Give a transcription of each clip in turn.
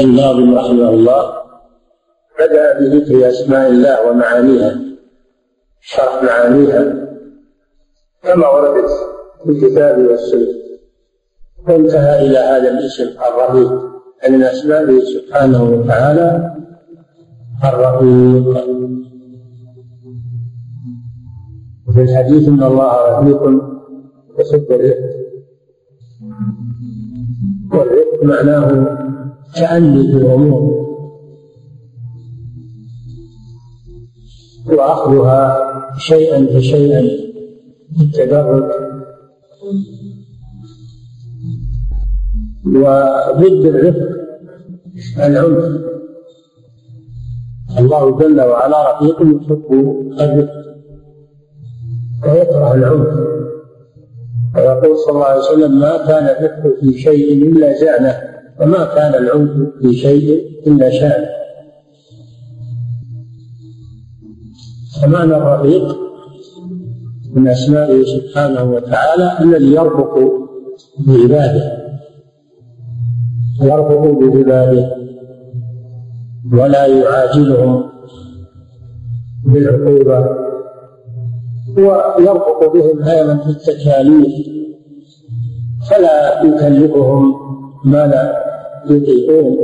الناظم رحمه الله بدأ بذكر أسماء الله ومعانيها شرح معانيها كما وردت في الكتاب والسنة. وانتهى إلى هذا الاسم الرهيب. من أسمائه سبحانه وتعالى الرقيق وفي الحديث إن الله رفيق يحب الرفق. والرفق معناه تأني في الأمور وأخذها شيئا فشيئا بالتدرج. وضد الرفق العنف. الله جل وعلا رفيق يحب الرفق ويكره العنف. ويقول صلى الله عليه وسلم ما كان الرفق في شيء إلا زانه وما كان العنف في شيء إلا شانه فمعنى الرفيق من أسمائه سبحانه وتعالى الذي يرفق بعباده. يرفق بعباده. ولا يعاجلهم بالعقوبة. ويرفق بهم أيضا في التكاليف فلا يكلفهم ما لا يطيقون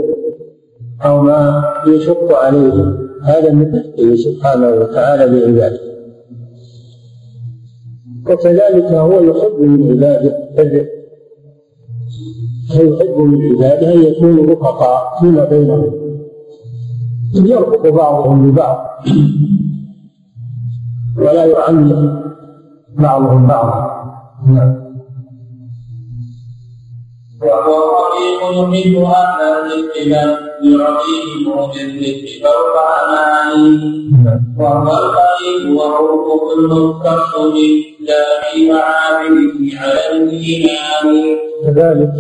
أو ما يشق عليهم هذا من رزقه سبحانه وتعالى بعباده. وكذلك هو يحب من عباده. الرفق فيحب من عباده أن يكونوا رفقاء فيما بينهم. يرفق بعضهم ببعض. ولا يعلم بعضهم بعضا. نعم. وهو رقيق يحب أهل الذكر يعطيهم بالذكر فوق أماني وهو القريب وهو كل مختص بالله وعامله على الإيمان. كذلك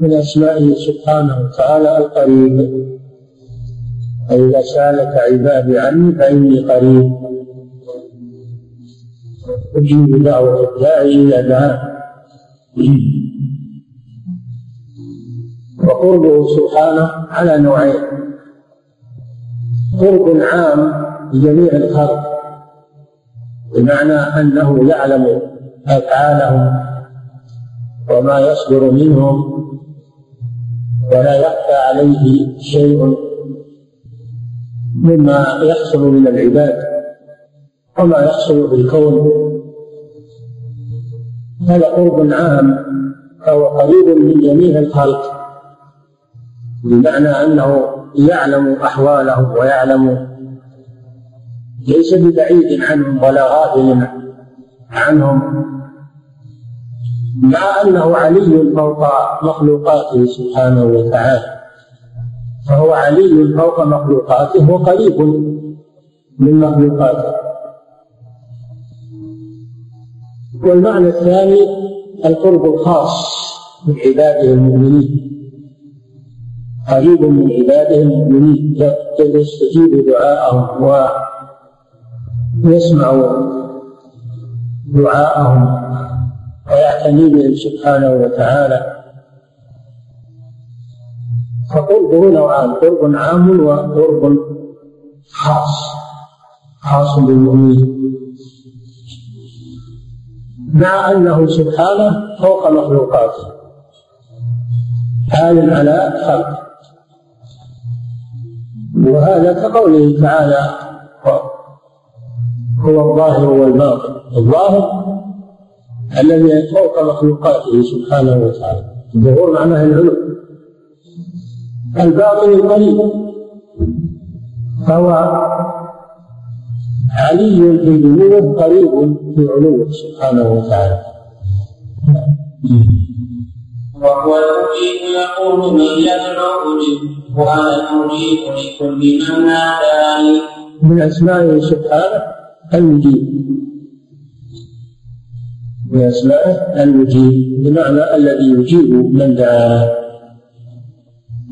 من أسمائه سبحانه وتعالى القريب. إذا سألك عبادي عني فإني قريب. أجيب دعوة الداعي إذا دعان وقربه سبحانه على نوعين. قرب عام لجميع الخلق بمعنى أنه يعلم أفعالهم وما يصدر منهم ولا يخفى عليه شيء مما يحصل من العباد وما يحصل في الكون هذا قرب عام فهو قريب من جميع الخلق. بمعنى أنه يعلم احوالهم ويعلم ليس ببعيد عنهم ولا غافل عنهم. مع أنه علي فوق مخلوقاته سبحانه وتعالى. فهو علي فوق مخلوقاته وقريب من مخلوقاته. والمعنى الثاني القرب الخاص من عباده المؤمنين. قريب من عباده المؤمنين يستجيب دعاءهم ويسمع دعاءهم ويعتني بهم سبحانه وتعالى. فقربه نوعان قرب عام وقرب خاص خاص بالمؤمنين. مع أنه سبحانه فوق مخلوقاته. حال على خلقه. وهذا كقوله تعالى هو الظاهر والباطن الظاهر الذي فوق مخلوقاته سبحانه وتعالى. الظهور معناه العلو. الباطن القريب فهو علي في دنوه قريب في علوه سبحانه وتعالى. وهو المجيب يقول من يدعوني وأنا المجيب لكل من ناداني من اسمائه سبحانه المجيب من اسمائه المجيب بمعنى الذي يجيب من دعاه.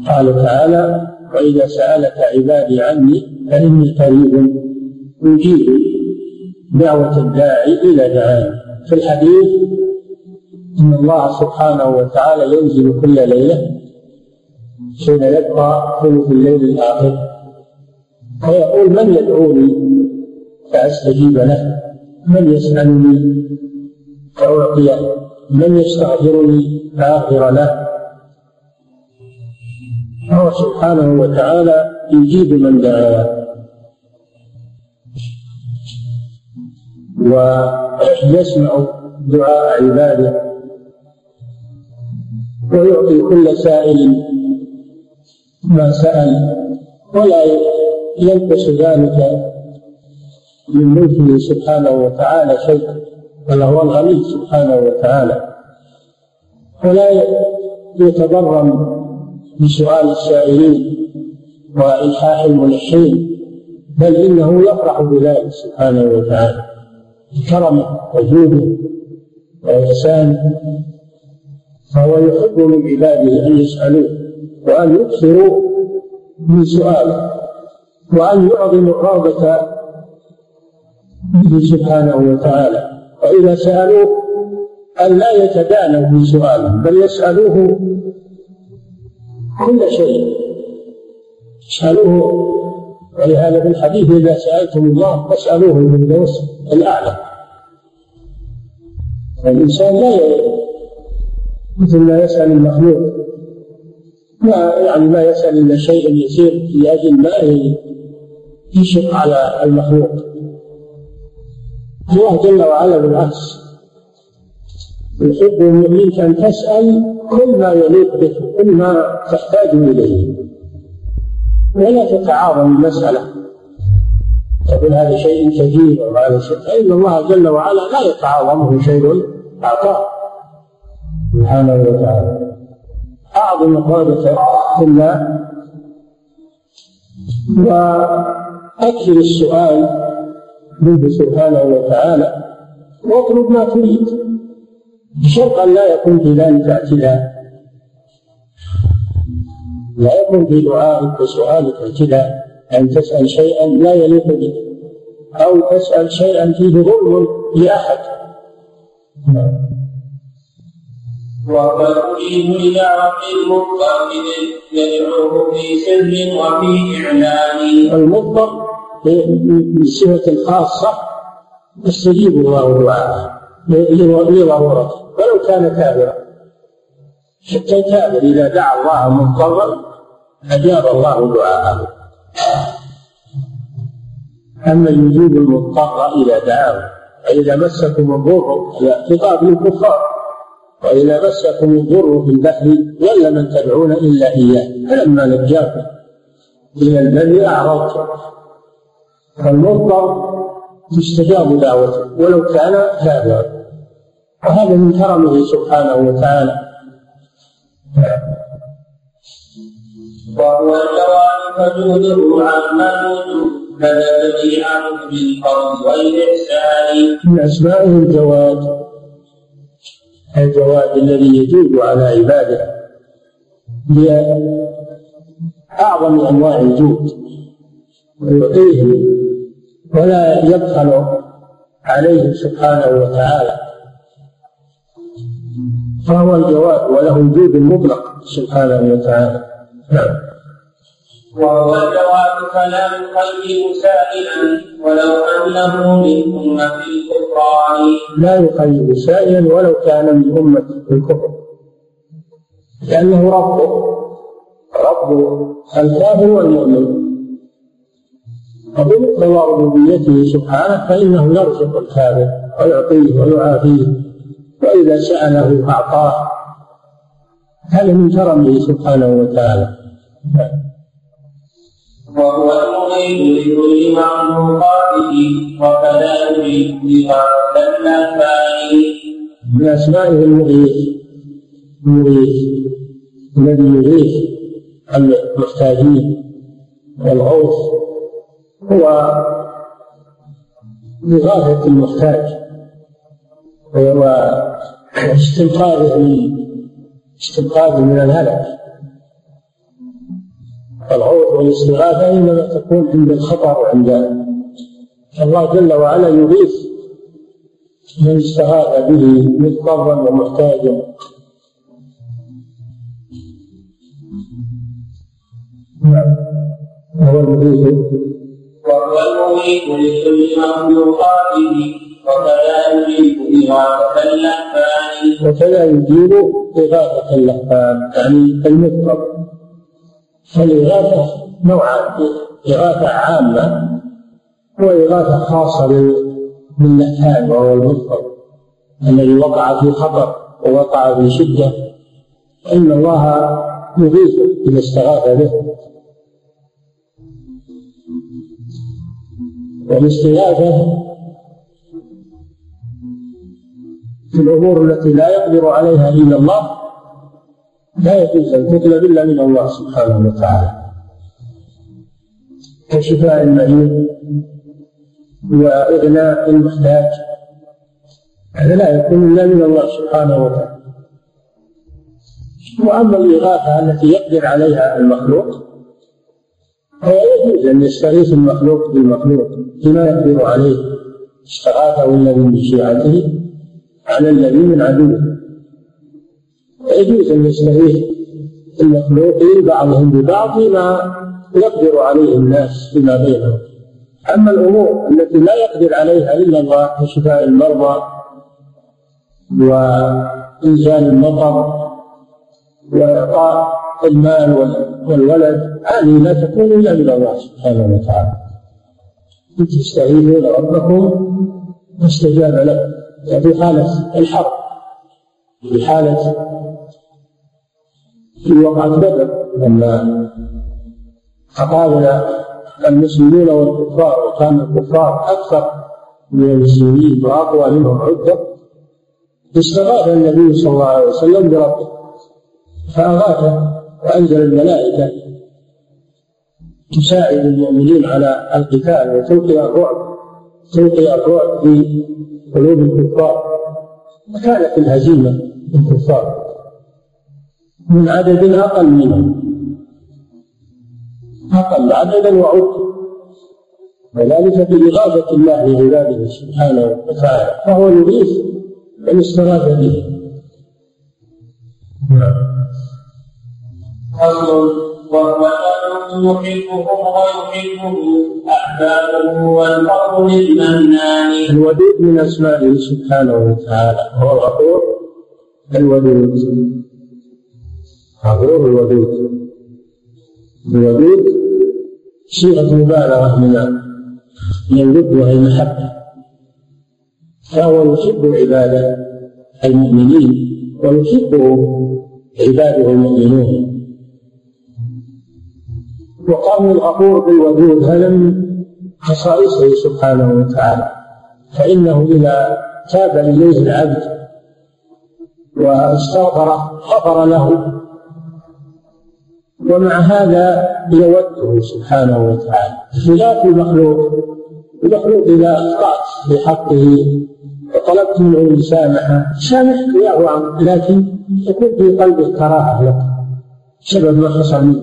قال تعالى وإذا سألك عبادي عني فإني قريب أجيب دعوة الداعي إلى دعائي في الحديث إن الله سبحانه وتعالى ينزل كل ليلة حين يبقى ثلث الليل الآخر. فيقول من يدعوني؟ فأستجيب له. من يسألني؟ فأعطيه من يستغفرني فأغفر له. هو سبحانه وتعالى يجيب من دعاه. ويسمع دعاء عباده. ويعطي كل سائل ما سأل. ولا ينقص ذلك من ملكه سبحانه وتعالى شيئا بل هو الغني سبحانه وتعالى. ولا يتضرم بسؤال السائلين وإلحاح الملحين بل إنه يفرح بذلك سبحانه وتعالى. كرمه وجوده وإحسانه فهو يحب من عباده أن يسألوه. وأن يكثروا من سؤاله وأن يعظموا الرغبة به سبحانه وتعالى. وإذا سألوه أن لا يتدانوا من سؤاله بل يسألوه كل شيء. يسألوه ولهذا في الحديث إذا سألتم الله فاسألوه الفردوس الأعلى. الإنسان لا مثل ما يسأل المخلوق. ما يعني ما يسأل إلا شيء يسير لأجل ما يشق على المخلوق. الله جل وعلا بالعكس. يحب منك أن تسأل كل ما يليق بك كل ما تحتاج إليه. ولا تتعاظم المسألة. تقول هذا شيء كبير وهذا شيء. فإن الله جل وعلا لا يتعاظمه شيء أعطاه. سبحانه وتعالى. أعظم قادة الله. وأكثر السؤال منه سبحانه وتعالى واطلب ما تريد. بشرط أن لا يكون في ذلك اعتداء. لا يكون في دعائك وسؤالك اعتداء. أن تسأل شيئا لا يليق بك. أو تسأل شيئا فيه ظلم لأحد. أجيب لدعوة المضطر يدعوه في سر وفي إعلان. المضطر بصفة خاصة يستجيب الله لضرورته ولو كان كافرا. حتى الكافر إذا دعا الله مضطرا أجاب الله دعاءه. أما يجيب المضطر إذا دعاه. فإذا مسكم الضر خطاب للكفار وإذا مسكم الضر في البحر ولا من تدعون إلا إياه. فلما نجاكم إلى البر أعرضتم. فالمضطر تستجاب دعوته ولو كان كافرا. وهذا من كرمه سبحانه وتعالى. وهو الجواب فجوده عما بدا جميعا بالفضل والإحسان. من أسمائه الجواد الجواد الذي يجود على عباده. بأعظم أنواع الجود ويعطيهم ولا يبخل عليهم سبحانه وتعالى. فهو الجواد وله الجود المطلق سبحانه وتعالى. نعم. وهو الجواب فلا يخيب سائلا ولو أنه من امه لا يخيب سائلا ولو كان من أمة الكفر. لأنه ربه رب الكافر والمؤمن وبمقتضى ربوبيته سبحانه فإنه يرزق الكافر ويعطيه ويعافيه. وإذا سأله اعطاه هذا من كرمه سبحانه وتعالى. وهو المغيث لكل مخلوقاته يجيب بغفلة الأنفال من أسمائه المغيث المغيث الذي يغيث المحتاجين والغوث هو إغاثة المحتاج واستنقاذه من استنقاذه من الهلك. الغوث والاستغاثة إنما تكون عند الخطر وعند الله جل وعلا يغيث من استغاث به مضطرا ومحتاجا. نعم. وهو المغيث وهو المغيث لكل مخلوقاته وكذا يجيب إغاثة اللهفان. وكذا يجيب إغاثة اللهفان يعني المفرد فالإغاثة نوعان إغاثة عامة وإغاثة خاصة باللهفان وهو المفرد الذي وقع في خطر ووقع في شدة؟ فإن الله يغيث إذا استغاث به. والاستغاثة في الأمور التي لا يقدر عليها إلا الله لا يجوز أن تطلب إلا من الله سبحانه وتعالى. كشفاء المريض وإغناء المحتاج هذا لا يكون إلا من الله سبحانه وتعالى. وأما الإغاثة التي يقدر عليها المخلوق فيجوز أن يستغيث المخلوق بالمخلوق فيما يقدر عليه استغاثه الذي من شيعته على الذي من عدوه. يجوز أن يستغيث المخلوقين بعضهم ببعض فيما يقدر عليه الناس فيما بينهم. أما الأمور التي لا يقدر عليها إلا الله كشفاء المرضى وإنزال المطر وإعطاء المال والولد هذه لا تكون إلا من الله سبحانه وتعالى. إن تستعينون ربكم فاستجاب لكم في حالة الحرب في حالة في وقعة بدر لما تقابل المسلمون والكفار وكان الكفار أكثر من المسلمين وأقوى منهم عدة استغاث النبي صلى الله عليه وسلم بربه فأغاثه وأنزل الملائكة تساعد المؤمنين على القتال وتلقي الرعب تلقي الرعب في قلوب الكفار وكانت الهزيمة للكفار من عدد أقل منهم أقل عددا وعد وذلك بإغاثة الله لعباده سبحانه وتعالى فهو يغيث من استغاث به. نعم. فصل وهو يحبهم ويحبه أحبابه والفضل للمنان الودود من أسمائه سبحانه وتعالى. هو الغفور الودود. غفور الودود. الودود صيغة مبالغة من من الود وهي المحبة فهو يحب عباده المؤمنين ويحبه عباده المؤمنون. وقول الغفور بالودود هذا من خصائصه سبحانه وتعالى. فإنه إذا تاب إليه العبد واستغفر غفر له ومع هذا يوده سبحانه وتعالى. خلاف المخلوق المخلوق إذا أخطأت في حقه وطلبت منه المسامحة سامحك يا عنك لكن يكون في قلبه كراهة لك سبب ما حصل منك.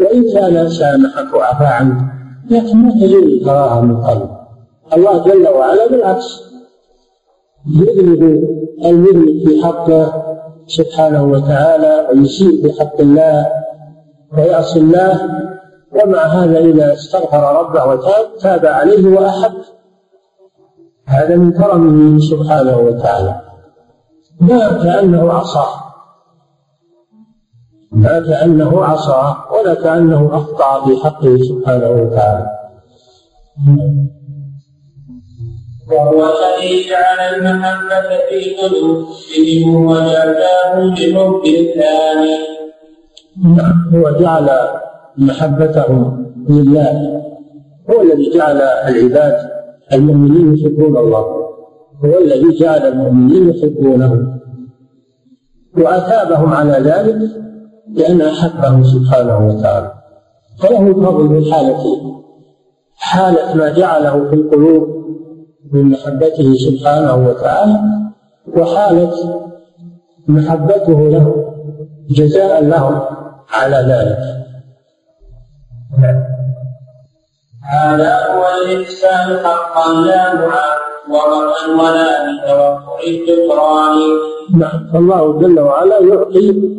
وإن كان سامحك وعفى عنك لكن ما تزول الكراهة من قلبه الله جل وعلا بالعكس. يذنب المذنب في حقه سبحانه وتعالى ويسيء في حق الله ويعصي الله ومع هذا إذا استغفر ربه وتاب تاب عليه وأحب. هذا من كرمه سبحانه وتعالى. ما كأنه عصاه لا كأنه عصى ولا كأنه أخطأ في حقه سبحانه وتعالى. وهو الذي جعل المحبة في قلوبهم وجعلهم بحب الثاني هو جعل محبتهم لله. هو الذي جعل العباد المؤمنين يحبون الله. هو الذي جعل المؤمنين يحبونه. وأثابهم على ذلك لأن أحبه سبحانه وتعالى. فله الفضل في حالتين حالة ما جعله في القلوب من محبته سبحانه وتعالى وحالة محبته له جزاء له على ذلك. هذا هو الإحسان حقا لا معاد ورقا ولا بتوقع الشكران نعم فالله جل وعلا يعطي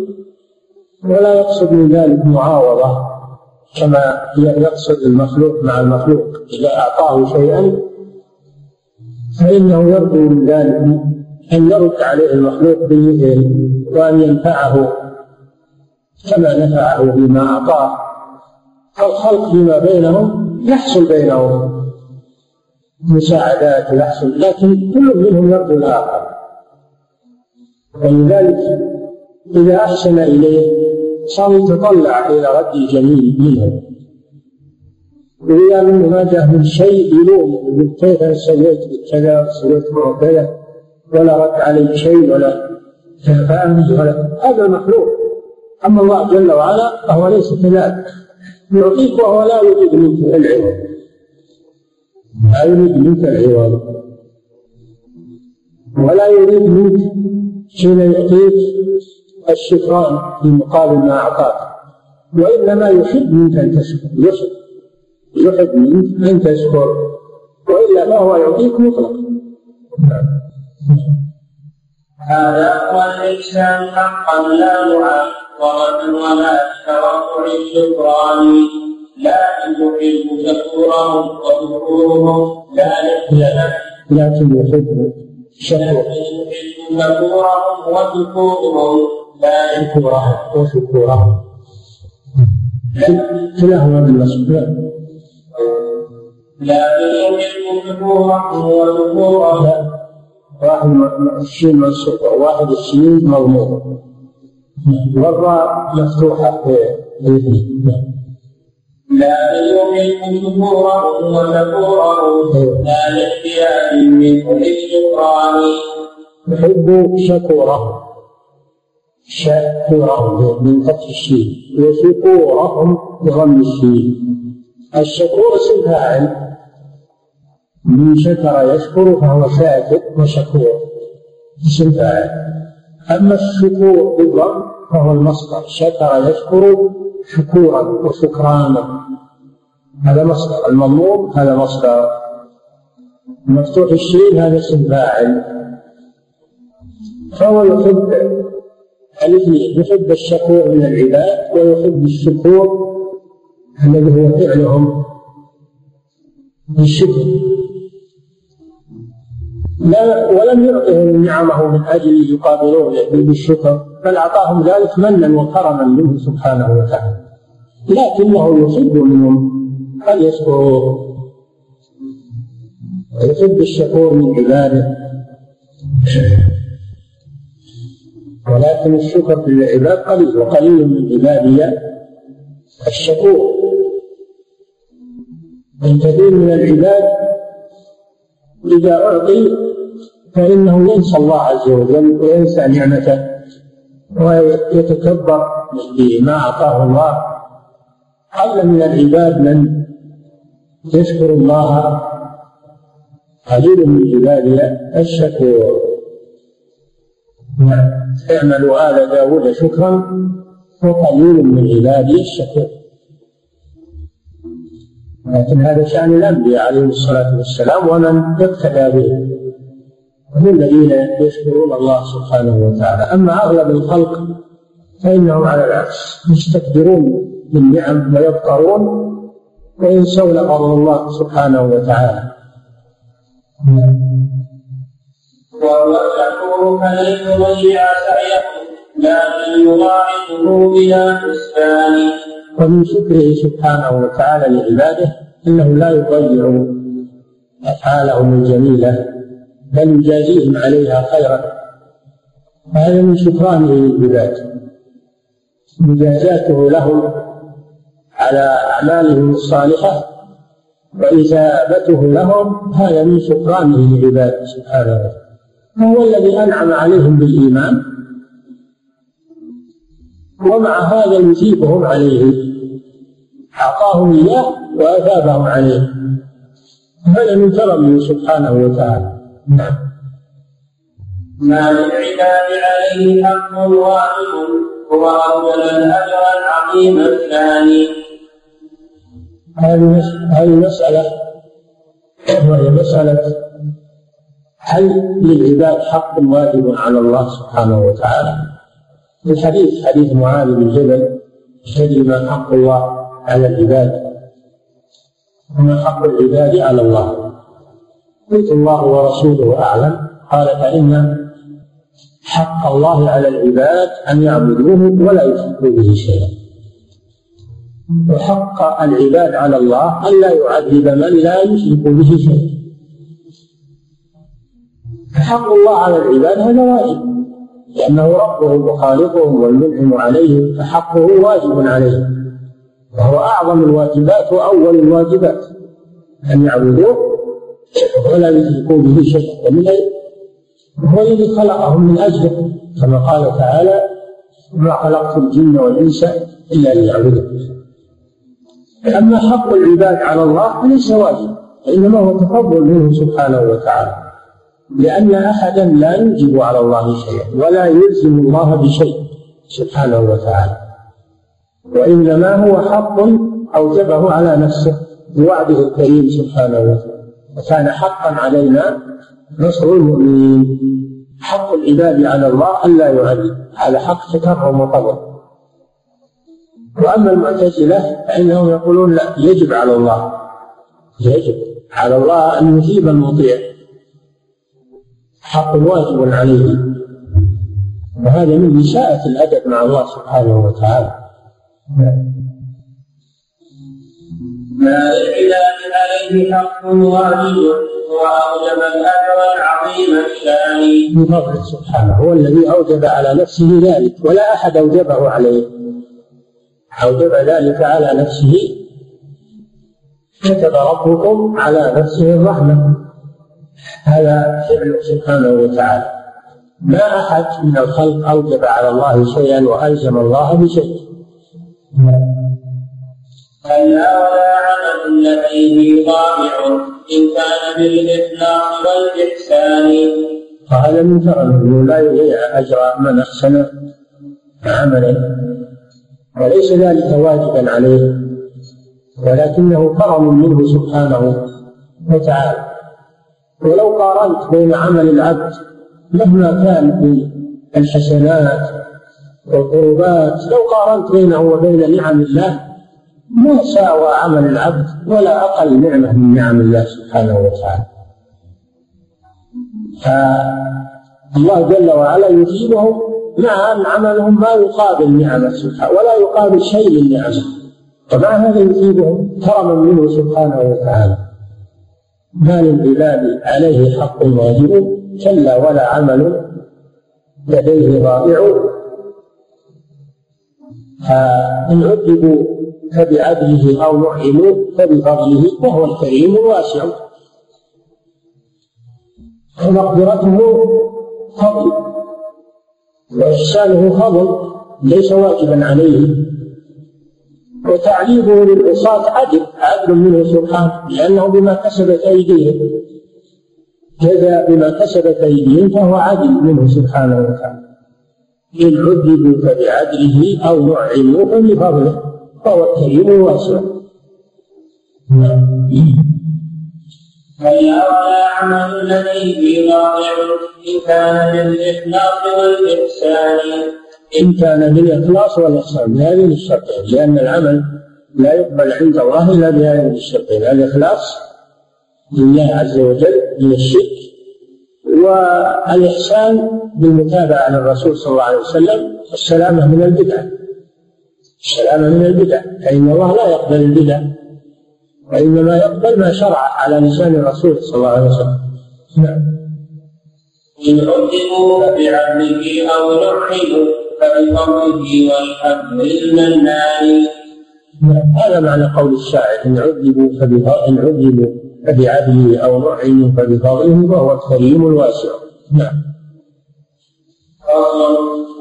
ولا يقصد من ذلك معاوضة كما يقصد المخلوق مع المخلوق. إذا أعطاه شيئا فإنه يرجو من ذلك أن يرد عليه المخلوق بمثله وأن ينفعه. كما نفعه بما أعطاه. فالخلق فيما بينهم يحصل بينهم. مساعدات يحصل لكن كل منهم يرجو الآخر. ولذلك إذا أحسن إليه صار يتطلع إلى رد الجميل منه وإذا منه ما جاء من شيء يلوم يقول كيف سويت كذا سويت كذا ولا رد علي شيء ولا كفاني ولا هذا مخلوق. أما الله جل وعلا فهو ليس كذلك. يعطيك وهو لا يريد منك العوض. لا يريد منك العوض. ولا يريد منك حين يعطيك الشكران في مقابل ما أعطاك. وإنما يحب منك أن تشكر. يحب. يحب منك أن تشكر. وإلا فهو يعطيك مطلقا هذا هو الإحسان حقا لا نعم ورد ولا بتوقع الشكران لكن يحب شكورهم وشكورهم لا لكن يحب شكورهم وشكورهم لا شكورهم وشكورهم كلاهما بالنصب لكن يحب شكورهم وشكورهم واحد الشين منصوب واحد مضموم والراء مفتوحة الاثنين لا يحب شكورهم وشكورهم لا لاحتياج منه للشكران يحب شكوره. شكورهم من فتح الشين. وشكورهم بضم الشين. الشكور اسم فاعل. من شكر يشكر فهو شاكر وشكور. اسم فاعل. أما الشكور بالضم فهو المصدر. شكر يشكر شكورا وشكرانا. هذا مصدر. المضموم هذا مصدر. مفتوح الشين هذا اسم فاعل. فهو يحب الاثنين يحب الشكور من العباد ويحب الشكور الذي هو فعلهم. بالشكر لا ولم يعطهم نعمه من أجل يقابلون بالشكر بل أعطاهم ذلك منا وكرما منه سبحانه وتعالى. لكنه يحب منهم أن يشكروا ويحب الشكور من عباده. ولكن الشكر في العباد قليل وقليل من عبادي الشكور. من كثير من العباد إذا أعطي فإنه ينسى الله عز وجل وينسى نعمته ويتكبر بما أعطاه الله. قل من العباد من يشكر الله؟ قليل من عبادي الشكور. نعم. اعملوا آل داود شكرا وقليل من عبادي الشكور. لكن هذا شأن الأنبياء عليهم الصلاة والسلام ومن اقتدى بهم هم الذين يشكرون الله سبحانه وتعالى. أما أغلب الخلق فإنهم على العكس يستكبرون بالنعم ويبقرون وينسون فضل الله سبحانه وتعالى. يضيع سعيه لكن يضاعفه بلا حسبان ومن شكره سبحانه وتعالى لعباده انه لا يضيع أفعالهم الجميلة. بل يجازيهم عليها خيرا. وهذا من شكرانه للعباد مجازاته لهم على أعمالهم الصالحة واثابته لهم هذا من شكرانه للعباد سبحانه وتعالى. هو الذي أنعم عليهم بالإيمان ومع هذا يثيبهم عليه. أعطاهم إياه وأثابهم عليه. هذا من كرمه سبحانه وتعالى. ما للعباد عليه حق واحد هو أول الأجر العظيم الثاني. هذه هذه مسألة وهي مسألة. هل للعباد حق واجب على الله سبحانه وتعالى؟ الحديث حديث معاذ بن جبل تدري ما حق الله على العباد وما حق العباد على الله. قلت الله ورسوله أعلم. قال فإن حق الله على العباد أن يعبدوه ولا يشركوا به شيئا. وحق العباد على الله أن لا يعذب من لا يشرك به شيئا. فحق الله على العباد هذا واجب لأنه ربهم وخالقهم والمنعم عليهم فحقه واجب عليهم وهو أعظم الواجبات وأول الواجبات أن يعبدوه ولا يشركوا به شيئا ومن هو الذي خلقهم من أجله كما قال تعالى ما خلقت الجن والإنس إلا ليعبدون أما حق العباد على الله فليس واجب إنما هو تفضل منه سبحانه وتعالى. لأن أحدا لا يوجب على الله شيئا ولا يلزم الله بشيء سبحانه وتعالى. وإنما هو حق أوجبه على نفسه بوعده الكريم سبحانه وتعالى. وكان حقا علينا نصر المؤمنين. حق العباد على الله ألا يعذب هذا حق تكرم وقدر وأما المعتزلة فإنهم يقولون لا يجب على الله. يجب على الله أن يجيب المطيع. حق واجب عليه. وهذا من إساءة الأدب مع الله سبحانه وتعالى. ما للعباد عليه حق واجب وأوجب الأجر العظيم الشأن. من فضله سبحانه هو الذي أوجب على نفسه ذلك ولا أحد أوجبه عليه. أوجب ذلك على نفسه. كتب ربكم على نفسه الرحمة. هذا فعله سبحانه وتعالى. ما أحد من الخلق أوجب على الله شيئا وألزم الله بشيء. كلا ولا عمل لديه طابع إن كان بالإخلاص والإحسان. وهذا من كرمه لا يضيع أجر من أحسن عملا وليس ذلك واجبا عليه ولكنه كرم منه سبحانه وتعالى. ولو قارنت بين عمل العبد مهما كان من الحسنات والقربات لو قارنت بينه وبين نعم الله ما ساوى عمل العبد ولا أقل نعمة من نعم الله سبحانه وتعالى. فالله جل وعلا يجيبهم مع أن عملهم ما يقابل نعمة سبحانه ولا يقابل شيء من نعمة. ومع هذا يجيبهم كرما منه سبحانه وتعالى. ما للعباد عليه حق واجب كلا ولا عمل لديه ضائع فإن عذبوا فبعدله أو نعموا فبفضله وهو الكريم الواسع. ومقدرته فضل. وإحسانه فضل. ليس واجبا عليه. وتعذيبه للعصاة عدل عدل منه سبحانه. لأنه بما كسبت أيديهم جزى بما كسبت أيديهم فهو عدل منه سبحانه وتعالى. إن عذبوا فبعدله أو نعموا فبفضله. فهو الكريم الواسع هيا ولا عمل الذي واقع إن كان للإخلاص والإحسان. إن كان بالإخلاص والإحسان بهذين الشرطين لأن العمل لا يقبل عند الله إلا بهذين الشرطين الإخلاص لله عز وجل من الشرك والإحسان بالمتابعة للرسول صلى الله عليه وسلم السلامة من البدعة السلامة من البدع. فإن الله لا يقبل البدع. وإنما يقبل ما شرع على لسان الرسول صلى الله عليه وسلم. نعم. إن عذبوا فبعدله أو نعموا فبفضله والحمد نعم. هذا معنى قول الشاعر. إن عذبوا إن عذبوا فبعدله أو نعموا فبفضله فهو الكريم الواسع. نعم.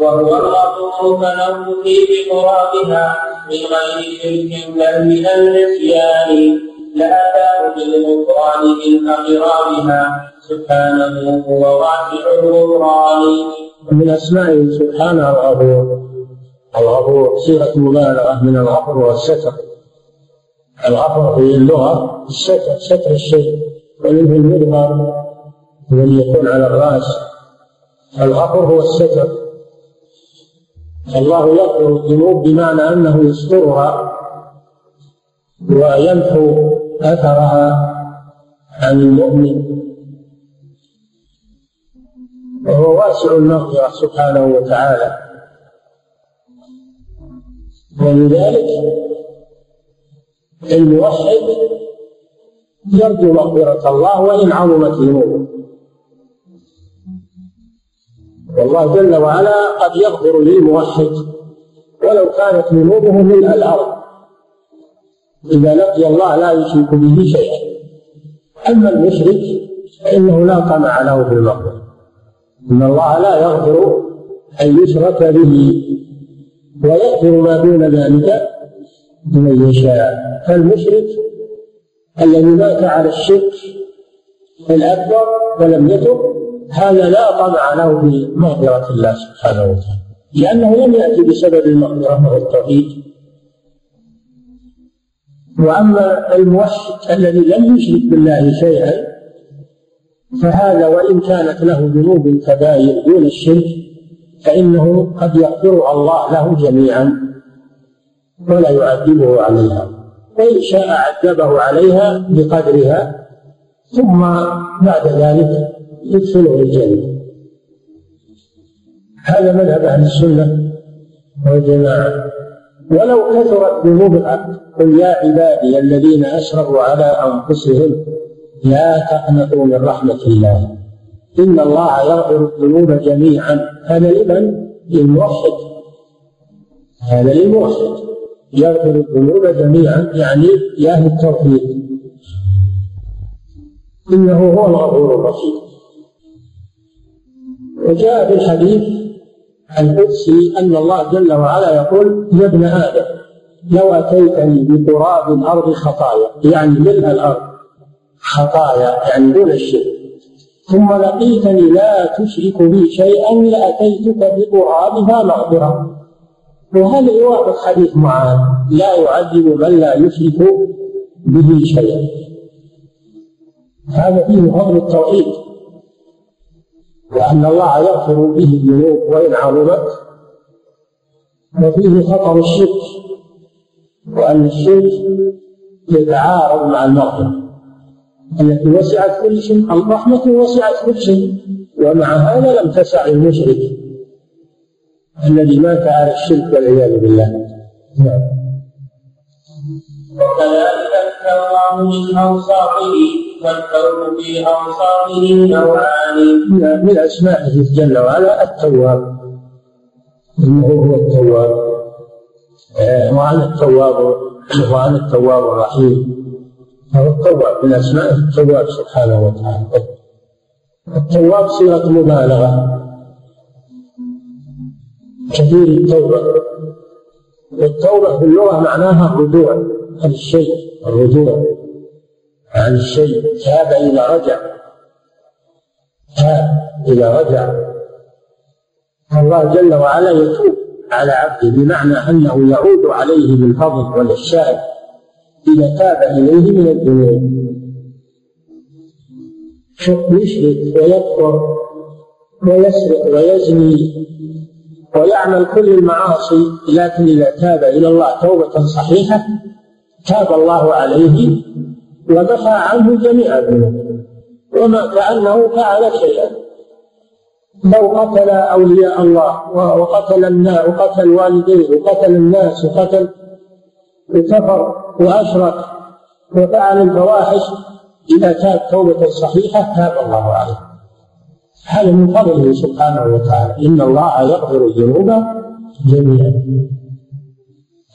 وهو الغفور فله في بقرابها من غير شرك بل من النسيان. لأتاه بالغفران من أقرابها. سبحانه هو واسع الغفران. من أسمائه سبحانه الغفور. الغفور صيغة مبالغة من الغفر والستر. الغفر في اللغة الستر ستر الشيء. ومنه المدبر الذي يكون على الرأس. الغفر هو الستر. الله يغفر الذنوب بمعنى أنه يسترها ويمحو أثرها عن المؤمن. وهو واسع المغفرة سبحانه وتعالى. ولذلك الموحد يرجو مغفرة الله وإن عظمت ذنوبه. والله جل وعلا قد يغفر للموحد ولو كانت ذنوبه ملء الأرض إذا لقي الله لا يشرك به شيئا. أما المشرك فإنه لا طمع له في المغفرة إن الله لا يغفر أن يشرك به. ويغفر ما دون ذلك لمن يشاء. فالمشرك الذي مات على الشرك الأكبر ولم يتب هذا لا طمع له في مغفرة الله سبحانه وتعالى. لأنه لم يأتي بسبب المغفرة وهو التوحيد. وأما الموحد الذي لم يشرك بالله شيئا فهذا وإن كانت له ذنوب كبائر دون الشرك فإنه قد يغفرها الله له جميعا ولا يعذبه عليها. وإن شاء عذبه عليها بقدرها ثم بعد ذلك يدخله الجنة. هذا مذهب أهل السنة والجماعة. ولو كثرت ذنوب العبد قل يا عبادي الذين أسرفوا على أنفسهم لا تقنطوا من رحمة الله. إن الله يغفر الذنوب جميعا. هذا لمن؟ للموحد. هذا للموحد. يغفر الذنوب جميعا يعني يا أهل التوحيد. إنه هو الغفور الرحيم. وجاء في الحديث القدسي أن الله جل وعلا يقول يا ابن آدم لو أتيتني بقراب الأرض خطايا يعني ملء الأرض خطايا يعني دون الشرك ثم لقيتني لا تشرك بي شيئا لأتيتك بقرابها مغفرة وهذا يوافق حديث معاذ لا يعذب من لا يشرك به شيئا. هذا فيه فضل التوحيد. وأن الله يغفر به الذنوب وإن عظمت وفيه خطر الشرك وأن الشرك يتعارض مع المغفرة التي وسعت كل شيء الرحمة وسعت كل شيء ومع هذا لم تسع المشرك الذي مات على الشرك والعياذ بالله. نعم. وكذلك التوام من أوصافه والتوب في أوصافه نوعان من أسمائه جل وعلا التواب. إنه هو التواب. آه، وعن التواب وعن التواب الرحيم. هو التواب من اسمائه التواب سبحانه وتعالى. التواب صيغه مبالغة. كثير التوبة. والتوبة في اللغة معناها الرجوع عن الشيء الرجوع. عن الشيء تاب إذا رجع. تاب إذا رجع. الله جل وعلا يتوب على عبده بمعنى أنه يعود عليه بالفضل والإحسان إذا تاب إليه من الذنوب. يشرك ويكفر ويسرق ويزني ويعمل كل المعاصي لكن إذا تاب إلى الله توبة صحيحة تاب الله عليه ومحى عنه جميع الذنوب وما كأنه فعل شيئا. لو قتل أولياء الله وقتل الناس وقتل والديه وقتل الناس وقتل وكفر وأشرك وفعل الفواحش إذا تاب توبة صحيحة تاب الله عليه. هذا من فضله سبحانه وتعالى. إن الله يغفر الذنوب جميعا.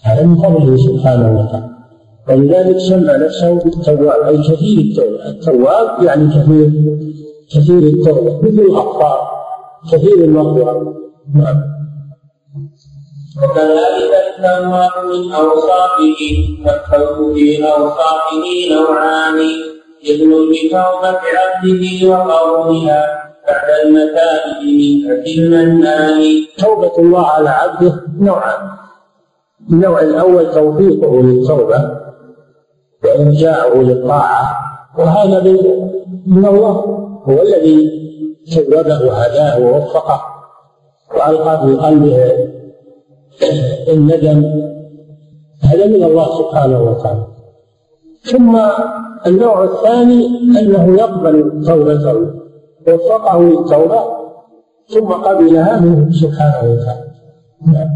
هذا من فضله سبحانه وتعالى. ولذلك سمى نفسه بالتواب أي كثير التوبة التواب يعني كثير كثير التوبة مثل الغفار كثير المغفرة نعم. وكذلك التواب من أوصافه فالتوب في أوصافه نوعان. إذن بتوبة عبده وقولها بعد المتائب من أبي المنان توبة الله على عبده نوعان. النوع الأول توفيقه للتوبة. وإرجاعه للطاعة وهذا من الله هو الذي توبه وهداه ووفقه. وألقى في قلبه الندم هذا من الله سبحانه وتعالى. ثم النوع الثاني أنه يقبل توبته وفقه للتوبة ثم قبلها منه سبحانه وتعالى. نعم.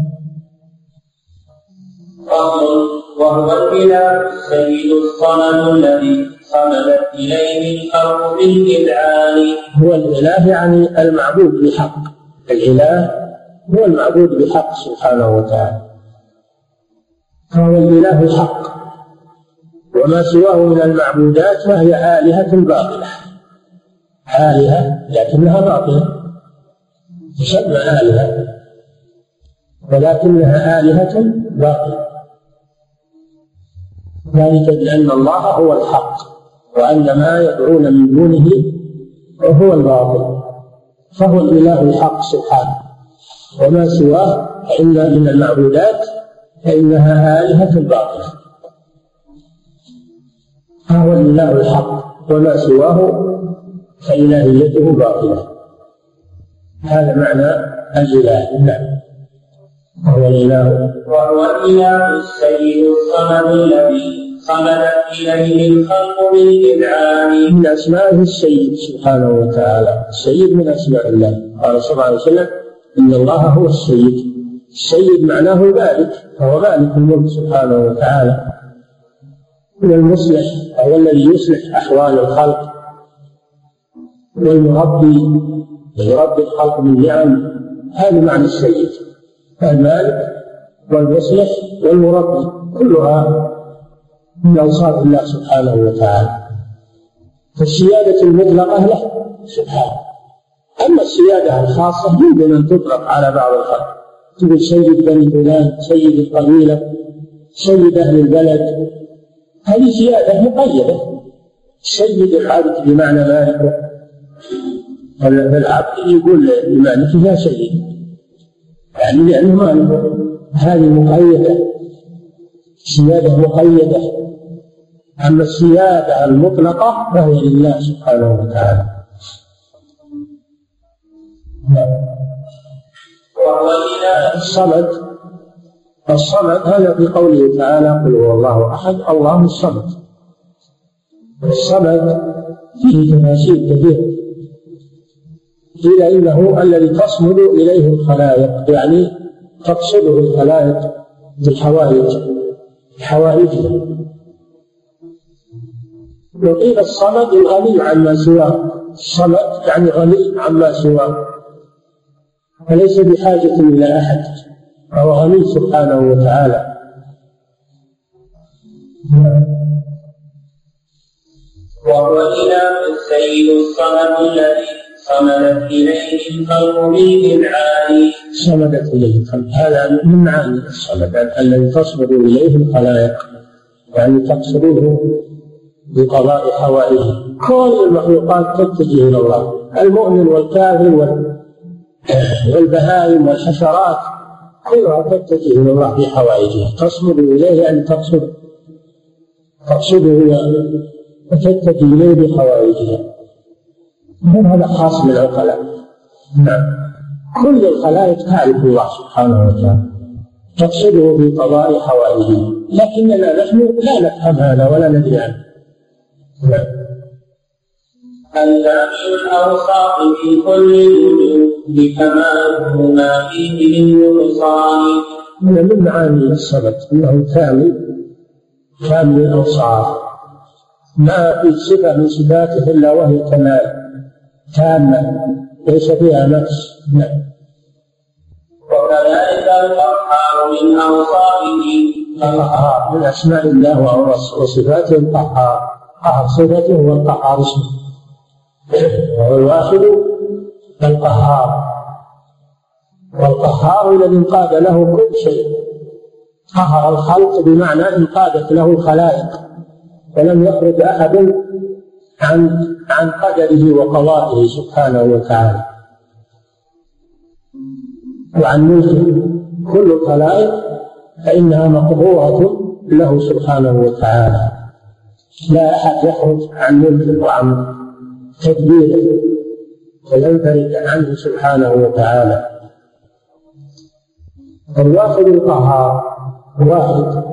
وهو الإله السيد الصمد الذي صمدت إليه الأرض بالإذعان هو الإله يعني المعبود بحق الإله هو المعبود بحق سبحانه وتعالى. فهو الإله الحق. وما سواه من المعبودات فهي آلهة باطلة. آلهة لكنها باطلة. تسمى آلهة. ولكنها آلهة باطلة. ذلك بأن الله هو الحق وأن ما يدعون من دونه هو الباطل فهو الإله الحق سبحانه. وما سواه فإن من المعبودات فإنها آلهة باطلة. فهو الإله الحق وما سواه فإلهيته باطلة. هذا معنى الإله. نعم. وهو الإله. وهو الإله السيد الصمد الذي صمدت إليه الخلق بالإذعان من أسمائه السيد سبحانه وتعالى. السيد من أسماء الله. قال صلى الله عليه وسلم إن الله هو السيد. السيد معناه مالك فهو مالك الملك سبحانه وتعالى. من المصلح هو الذي يصلح أحوال الخلق. والمربي يربي الخلق من نعم. هذا معنى السيد. المالك والمصلح والمربي كلها من أوصاف الله سبحانه وتعالى. فالسيادة المطلقة له سبحانه أما السيادة الخاصة يمكن أن تطلق على بعض الخلق. تقول سيد بني فلان سيد القبيلة سيد أهل البلد. هذه سيادة مقيدة. سيد العبد بمعنى مالك فالعبد يقول لمالكه يا سيد. يعني لأنه مالك هذه مقيدة. سيادة مقيدة. أما السيادة المطلقة فهي لله سبحانه وتعالى. الصمد الصمد هذا في قوله تعالى قل هو الله أحد الله الصمد. الصمد فيه تفاسير كثيرة. قيل إنه الذي تصمد إليه الخلائق يعني تقصده الخلائق بالحوائج وقيل الصمد الغني عما سواه. الصمد يعني غني عما سواه. فليس بحاجة إلى أحد فهو غني سبحانه وتعالى. وهو الإله السيد الصمد الذي صمدت إليه الخلق بالإذعان صمدت إليه الخلق هذا من معاني الصمد الذي تصمد إليه الخلائق. يعني تقصده بقضاء حوائجه. كل المخلوقات تتجه إلى الله. المؤمن والكافر والبهائم والحشرات كلها تتجه إلى الله في حوائجها تصمد إليه يعني تقصد تقصده وتتجه إليه بحوائجها هذا خاص بالعقلاء نعم. كل الخلائق تعرف الله سبحانه وتعالى. تقصده في قضاء حوائجها لكننا نحن لا نفهم هذا ولا ندري عنه. الجامع الأوصاف في كل الوجود كماله ما فيه من نقصان من من معاني الصمد أنه كامل كامل الاوصاف ما في صفة من صفاته إلا وهي كمال تامة ليس فيها نقص. نعم. وكذلك القهار من أوصافه القهار من أسماء الله وصفاته القهار. قهر صفته والقهار اسمه. وهو الواحد القهار. والقهار الذي انقاد له كل شيء. قهر الخلق بمعنى انقادت له الخلائق. ولم يخرج أحد عن عن قدره وقضائه سبحانه وتعالى. وعن ملكه كل الخلائق فإنها مقهورة له سبحانه وتعالى. لا أحد يخرج عن ملكه وعن تدبيره وينفرد عنه سبحانه وتعالى. الواحد القهار واحد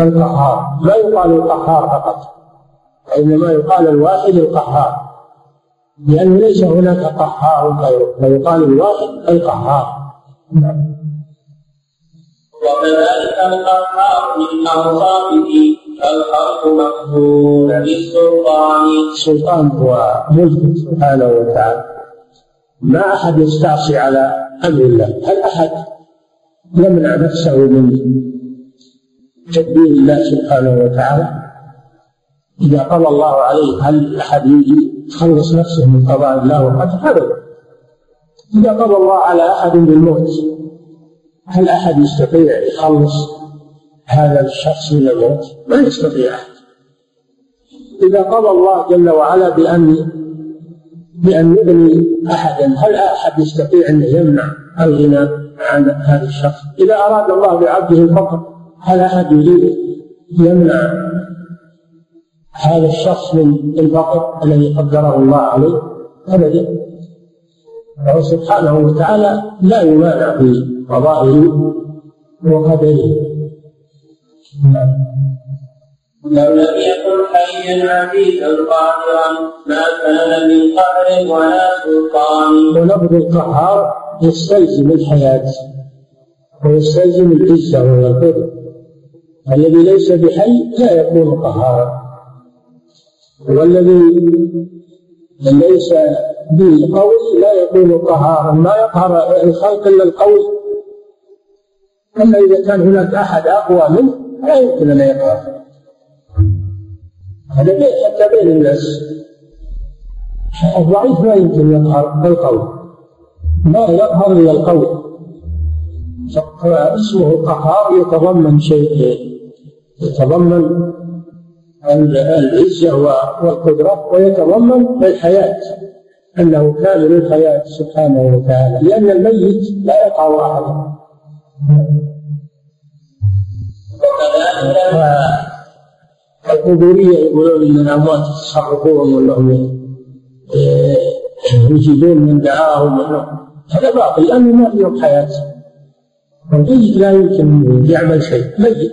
القهار. ما يقال القهار فقط وإنما يقال الواحد القهار. لأنه ليس هناك قهار غيره فيقال الواحد القهار. وكذلك القهار من أوصافه الخلق مقهور بالسلطان السلطان هو ملك سبحانه وتعالى. ما أحد يستعصي على أمر الله. هل أحد يمنع نفسه من تدبير الله سبحانه وتعالى؟ إذا قضى الله عليه هل أحد يجي يخلص نفسه من قضاء الله وقدره أبدا إذا قضى الله على أحد بالموت هل أحد يستطيع يخلص هذا الشخص من الموت؟ ما يستطيع أحد. إذا قضى الله جل وعلا بأن بأن يغني أحدا هل أحد يستطيع أن يمنع الغنى عن هذا الشخص؟ إذا أراد الله بعبده الفقر هل أحد يريد يمنع هذا الشخص من الفقر الذي قدره الله عليه؟ أبدا. فهو سبحانه وتعالى لا يمانع في قضائه وقدره. لو لم يكن حيا عزيزا قادرا ما كان من قهر ولا سلطان. ولفظ القهار يستلزم الحياة ويستلزم العزة والقدرة الذي ليس بحي لا يكون قهارا. والذي ليس بالقوي لا يكون قهارا. ما يقهر الخلق إلا القوي أما إذا كان هناك أحد أقوى منه لا يمكن أن يقهر هذا حتى بين الناس. الضعيف ما يمكن يقهر القوي ما يقهر إلا القوي فاسمه القهار يتضمن شيء. يتضمن العزة والقدرة ويتضمن الحياة. أنه كامل الحياة سبحانه وتعالى. لأن الميت لا يقع أحدا. القبورية يقولون إن الأموات يتصرفون وأنهم يجيبون من دعاهم هذا باطل لأنه ما فيهم حياة الميت لا يمكن يعمل شيء ميت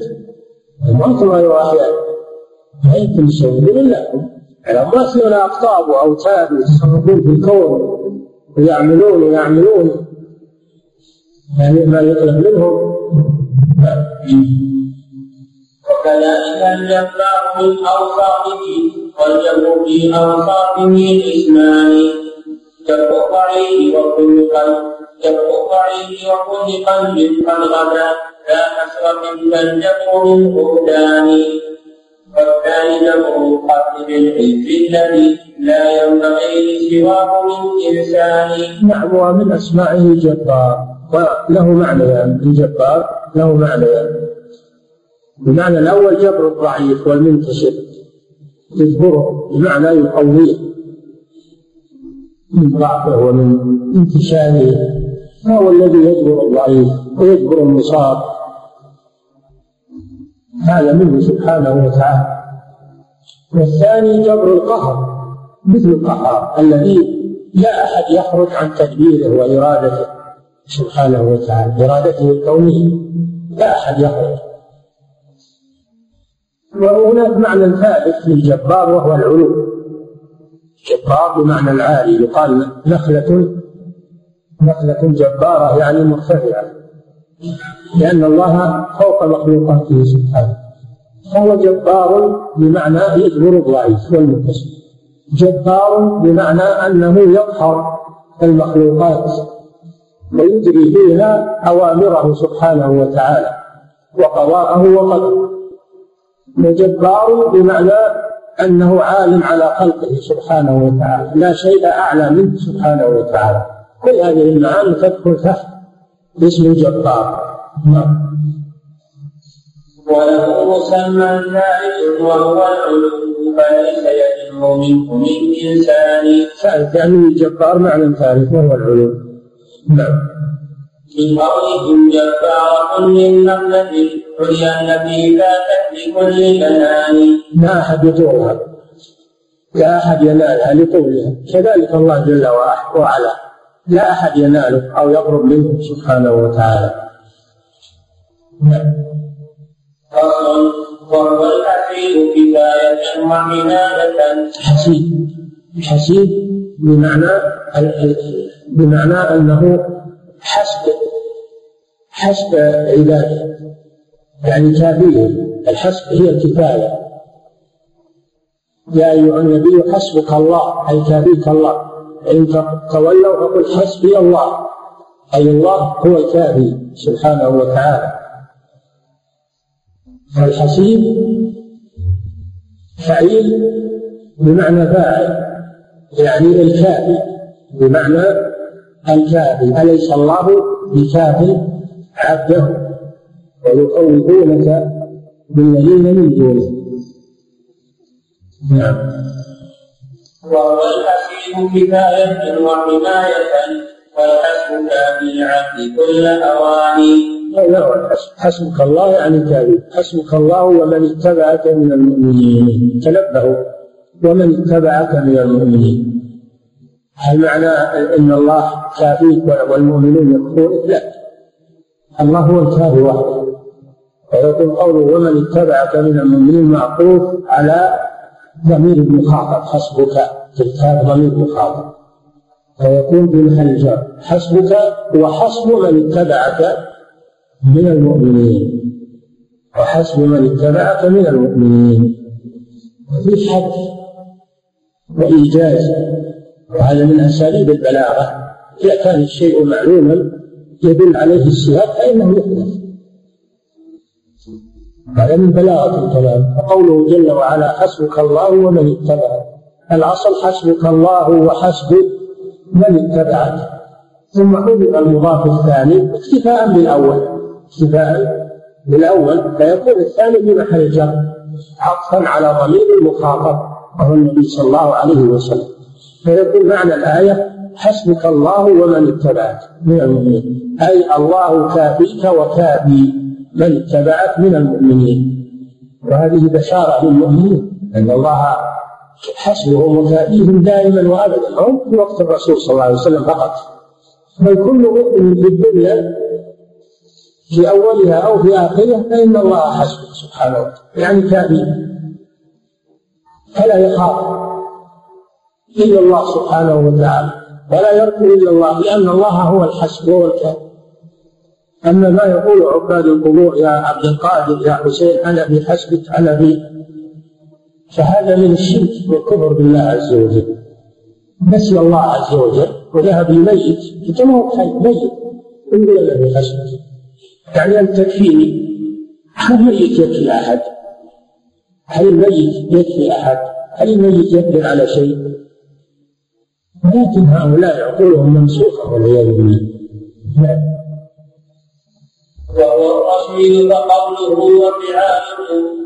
الموت ما يواحد ما يمكن يسوي إلا الأموات لهم أقطاب وأوتاد يتصرفون في الكون ويعملون ويعملون يعني ما يطلب منهم وكذلك الجبار من أوصافه والجبر في أوصافه اسمان جبر ضعيف وكل قلب جبر ضعيف وكل قلب قد غدا. لا حسرة الجبر من فقدان والثاني جبر القتل بالعز الذي لا ينبغي لسواه من إنسان نعم ومن أسمائه الجبار. وله معنيان الجبار له معنيان المعنى الأول جبر الضعيف والمنتشر. يجبره بمعنى يقويه من ضعفه ومن انتشاره. فهو الذي يجبر الضعيف ويجبر المصاب؟ هذا منه سبحانه وتعالى. والثاني جبر القهر مثل القهار الذي لا أحد يخرج عن تدبيره وإرادته سبحانه وتعالى. إرادته الكونية لا أحد يخرج. وهناك معنى ثالث للجبار وهو العلو جبار بمعنى العالي يقال نخلة نخلة جبارة يعني مرتفعة لأن الله فوق مخلوقاته سبحانه. فهو جبار بمعنى يجبر الضعيف والمتصل جبار بمعنى أنه يقهر المخلوقات ويجري فيها أوامره سبحانه وتعالى وقضاءه وقدره. وجبار بمعنى أنه عالم على خلقه سبحانه وتعالى. لا شيء أعلى منه سبحانه وتعالى. كل هذه المعاني تدخل تحت اسم الجبار نعم. وله مسمى ثالث وهو العلو فليس يجر منه من إنسان. ثالث يعني الجبار معنى ثالث وهو العلو. نعم. من قولهم جبارة للنملة العليا التي فاتت لكل بنان ما أحد يطولها لا أحد ينالها لطولها كذلك الله جل وعلا. لا أحد يناله أو يقرب منه سبحانه وتعالى. فصل. وهو الحسيب كفاية وعناية حسيب. حسيب بمعنى بمعنى أنه حسب. حسب عباده يعني كافيه الحسب هي الكفاية. يا أيها النبي حسبك الله أي كافيك الله. إن تولوا فقل حسبي الله. أي الله هو الكافي سبحانه وتعالى. فالحسيب فعيل بمعنى فاعل يعني الكافي بمعنى الكافي. أليس الله بكاف عبده ويخوفونك بالذين من دونه نعم. وهو الحسيب كفاية وحماية والحسب كافي العبد كل أواني حسبك الله يعني كافي حسبك الله ومن اتبعك من المؤمنين. تنبهوا ومن اتبعك من المؤمنين. هل معنى إن الله كافيك والمؤمنون يكفرون؟ لا. الله هو الكافي وحده. ويقول قوله ومن اتبعك من المؤمنين معطوف على ضمير المخاطب حسبك تلك ضمير مخاطب فيكون بمحل الجر حسبك وحسب من اتبعك من المؤمنين. وحسب من اتبعك من المؤمنين. وفي حد وإيجاز وهذا من أساليب البلاغة إذا كان الشيء معلوما يدل عليه السياق فإنه يحدث هذا من بلاغة الكلام فقوله جل وعلا حسبك الله ومن اتبعك. الأصل حسبك الله وحسب من اتبعك. ثم حذف المضاف الثاني اكتفاء بالأول. اكتفاء بالأول فيكون الثاني بمحل الجر عطفا على ضمير المخاطب وهو النبي صلى الله عليه وسلم. فيكون معنى الآية حسبك الله ومن اتبعك. من المؤمنين أي الله كافيك وكافي من اتبعك من المؤمنين. وهذه بشارة للمؤمنين أن الله حسبهم وكافيهم دائما وابدا. هم في وقت الرسول صلى الله عليه وسلم فقط. بل كل مؤمن في الدنيا في أولها أو في آخرها فإن الله حسبه سبحانه وتعالى. يعني كافي. فلا يخاف إلا الله سبحانه وتعالى. ولا يرجو إلا الله لأن الله هو الحسب وهو أما ما يقول عباد القبور يا عبد القادر يا حسين أنا في حسبك أنا في فهذا من الشرك والكفر بالله عز وجل نسي الله عز وجل وذهب لميت هو حي ميت انظر الذي حسبك يعني أن تكفيني هل الميت يكفي أحد؟ هل الميت يكفي أحد؟ هل الميت يقدر على شيء؟ لكن هؤلاء عقولهم ممسوخه والعياذ بالله. وهو الرسول فقوله وفعاله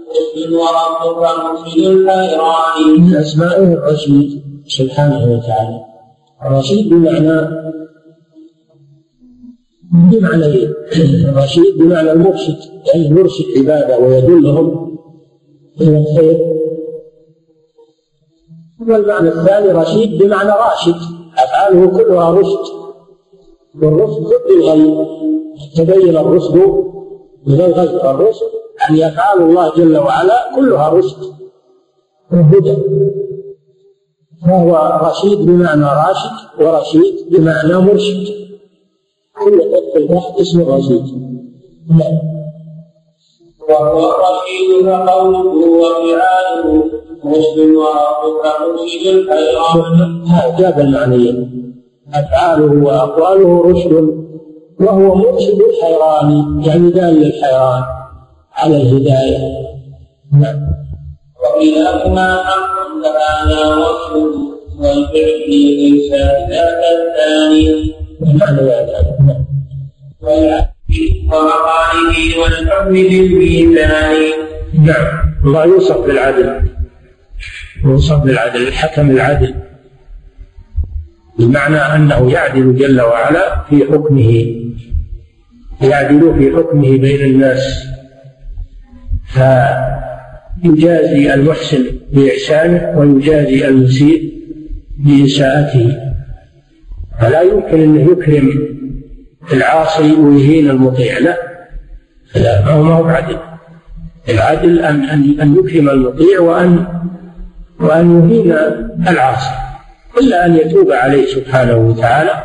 وربك مرشد الحيران من أسمائه الرشيد سبحانه وتعالى. الرشيد بمعنى بمعنى؟ الرشيد بمعنى المرشد. يعني يرشد عبادة ويدلهم إلى الخير. والمعنى الثاني رشيد بمعنى راشد. أفعاله كلها رشد. والرشد ضد الغي تبين الرشد من الغي الرشد يعني أفعال الله جل وعلا كلها رشد. وهدى فهو رشيد بمعنى راشد ورشيد بمعنى مرشد. كل طفل تحت اسم رشيد. نعم. وهو الرشيد فقوله وفعاله مرشد الحيران هذا جاب المعنيين أفعاله وأقواله رشد وهو مرشد الحيران يعني دال للحيران على الهداية. نعم. وكلاهما حق فهذا وصف والفعل ليس ذاك الثاني. بمعنى ذلك نعم. ومقاله والحكم بالميزان. نعم. الله يوصف بالعدل. يوصف بالعدل الحكم العدل. بمعنى أنه يعدل جل وعلا في حكمه يعدل في حكمه بين الناس. فيجازي المحسن بإحسانه ويجازي المسيء بإساءته. فلا يمكن أنه يكرم العاصي ويهين المطيع لا. لا ما هو ما هو بعدل. العدل أن أن أن يكرم المطيع وأن وأن يهين العاصي إلا أن يتوب عليه سبحانه وتعالى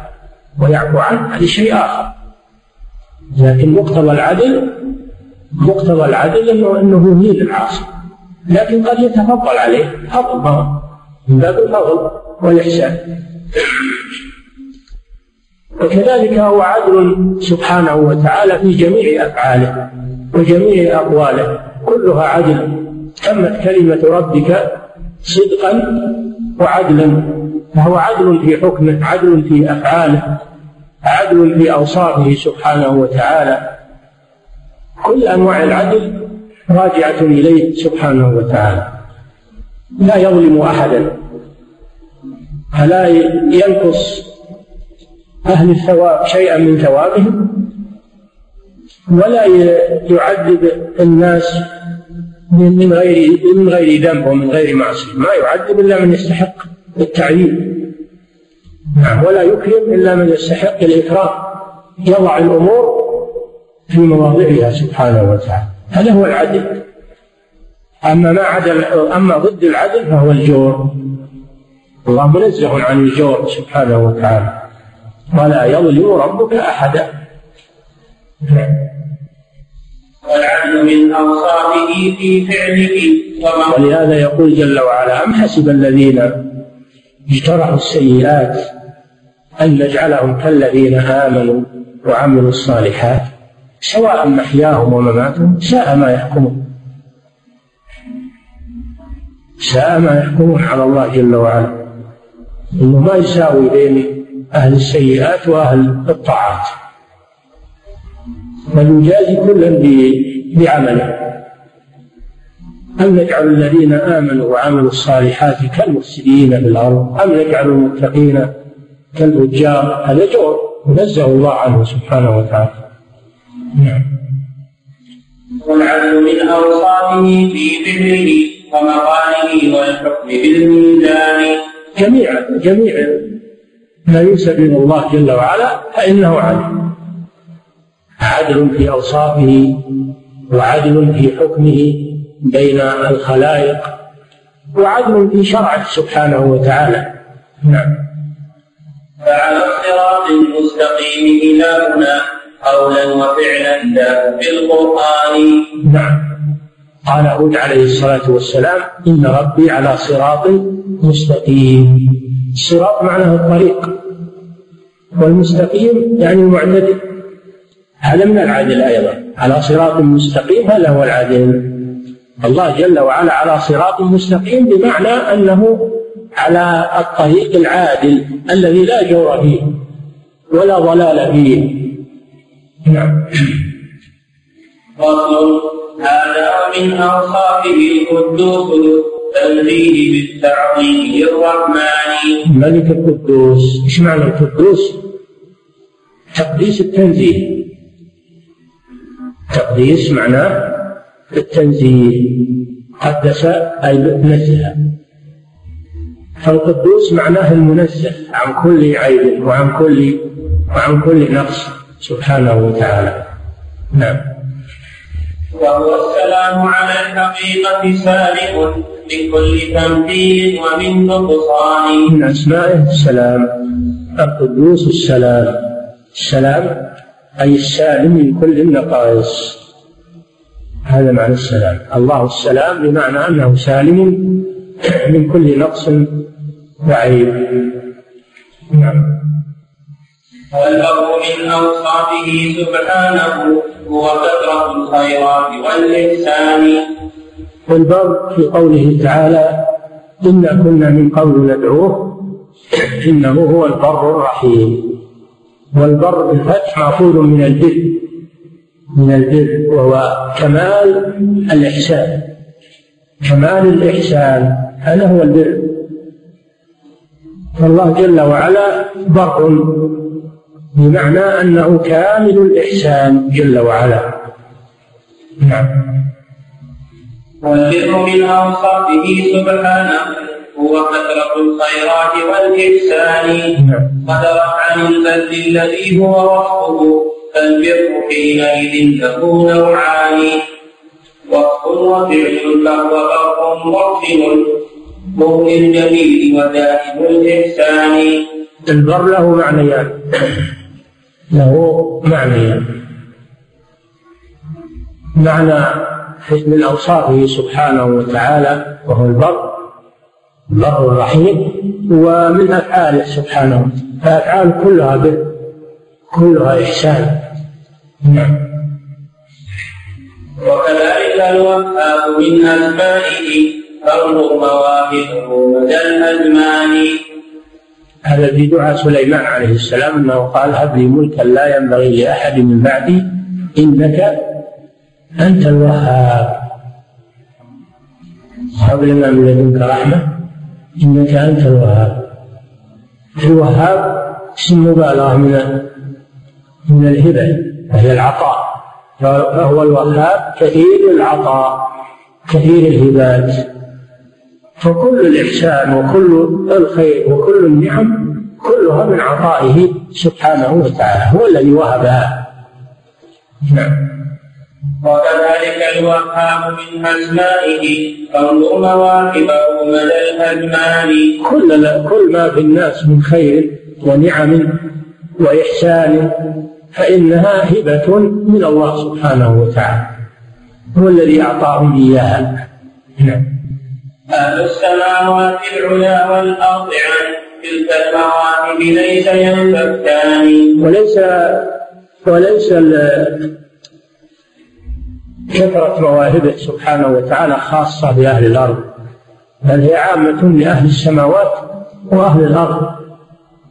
ويعفو عنه هذا شيء آخر. لكن مقتضى العدل مقتضى العدل انه إنه يهين العاصي. لكن قد يتفضل عليه فضل من باب الفضل والإحسان. وكذلك هو عدل سبحانه وتعالى في جميع أفعاله وجميع أقواله. كلها عدل. تمت كلمة ربك صدقا وعدلا. فهو عدل في حكمه عدل في أفعاله عدل في أوصافه سبحانه وتعالى. كل أنواع العدل راجعة إليه سبحانه وتعالى. لا يظلم احدا. فلا ينقص أهل الثواب شيئا من ثوابهم. ولا يعذب الناس من غير من غير ذنب ومن غير معصية. ما يعذب إلا من يستحق التعذيب. نعم. ولا يكرم إلا من يستحق الإكرام. يضع الأمور في مواضعها سبحانه وتعالى. هذا هو العدل. أما ما عدل أما ضد العدل فهو الجور. الله منزه عن الجور سبحانه وتعالى. ولا يظلم ربك أحدا. والعدل من أوصافه في فعله ولهذا يقول جل وعلا أم حسب الذين اجترحوا السيئات أن نجعلهم كالذين آمنوا وعملوا الصالحات سواء محياهم ومماتهم ساء ما يحكمون. ساء ما يحكمون على الله جل وعلا. إنه ما يساوي بين أهل السيئات وأهل الطاعات. بل يجازي كلا بعمله. أم نجعل الذين آمنوا وعملوا الصالحات كالمفسدين في الأرض؟ أم نجعل المتقين كالفجار؟ هذا جور نزه الله عنه سبحانه وتعالى. نعم. والعدل من أوصافه في فعله ومقاله والحكم بالميزان. جميع جميع ما ينسب إلى الله جل وعلا فإنه عدل عدل في أوصافه وعدل في حكمه بين الخلائق وعدل في شرعه سبحانه وتعالى. نعم. فعلى الصراط المستقيم إلى هنا قولا وفعلا لا في القرآن. نعم. قال هود عليه الصلاة والسلام إن ربي على صراط مستقيم. الصراط معناه الطريق. والمستقيم يعني المعتدل هذا من العدل أيضا. على صراط مستقيم هذا هو العدل الله جل وعلا على صراط مستقيم بمعنى أنه على الطريق العادل الذي لا جور فيه ولا ضلال فيه. نعم. فصل هذا من أوصافه القدوس تنزيه بالتعظيم للرحمن. الملك القدوس. إيش معنى القدوس؟ تقديس التنزيه. تقديس معناه التنزيه قدس أي نزه فالقدوس معناه المنزه عن كل عيب وعن كل وعن كل نقص سبحانه وتعالى. نعم. وهو السلام على الحقيقة سالم من كل تمثيل ومن نقصان. من أسمائه السلام القدوس السلام. السلام أي السالم من كل النقائص. هذا معنى السلام. الله السلام بمعنى أنه سالم من كل نقص وعيب. نعم. والبر من أوصافه سبحانه هو كثرة الخيرات والإحسان. والبر في قوله تعالى إنا كنا من قبل ندعوه إنه هو البر الرحيم. والبر بالفتح مأخوذ من البر من البر وهو كمال الإحسان. كمال الإحسان هذا هو البر. فالله جل وعلا بر بمعنى أنه كامل الإحسان جل وعلا. نعم. والبر من أوصافه سبحانه. هو كثرة الخيرات والإحسان. نعم. قدر عن البذل الذي هو وصفه فالبر حينئذ له نوعان. وصف وفعل فهو فرق مقسم مغني الجميل ودائم الإحسان. البر له معنيان. له معنيان. معنى من أوصافه سبحانه وتعالى وهو البر. البر الرحيم ومن أفعاله سبحانه فأفعال كلها بر كلها إحسان. نعم. وكذلك الوهاب من أسمائه فانظر مواهبه مدى الأزمان هذا في دعاء سليمان عليه السلام أنه قال هب لي ملكا لا ينبغي لأحد من بعدي إنك أنت الوهاب. هب لنا من لدنك رحمة. انك انت الوهاب الوهاب اسم مبالغة من من الهبة وهي العطاء. فهو الوهاب كثير العطاء كثير الهبات. فكل الإحسان وكل الخير وكل النعم كلها من عطائه سبحانه وتعالى هو الذي وهبها. نعم. وكذلك الوهاب من أسمائه فانظر مواهبه مدى الأزمان. كل كل ما في الناس من خير ونعم وإحسان فإنها هبة من الله سبحانه وتعالى. هو الذي أعطاهم إياها. نعم. أهل السماوات العلى والأرض عن تلك المواهب ليس ينفكان وليس وليس كثرة مواهبه سبحانه وتعالى خاصة بأهل الأرض بل هي عامة لأهل السماوات وأهل الأرض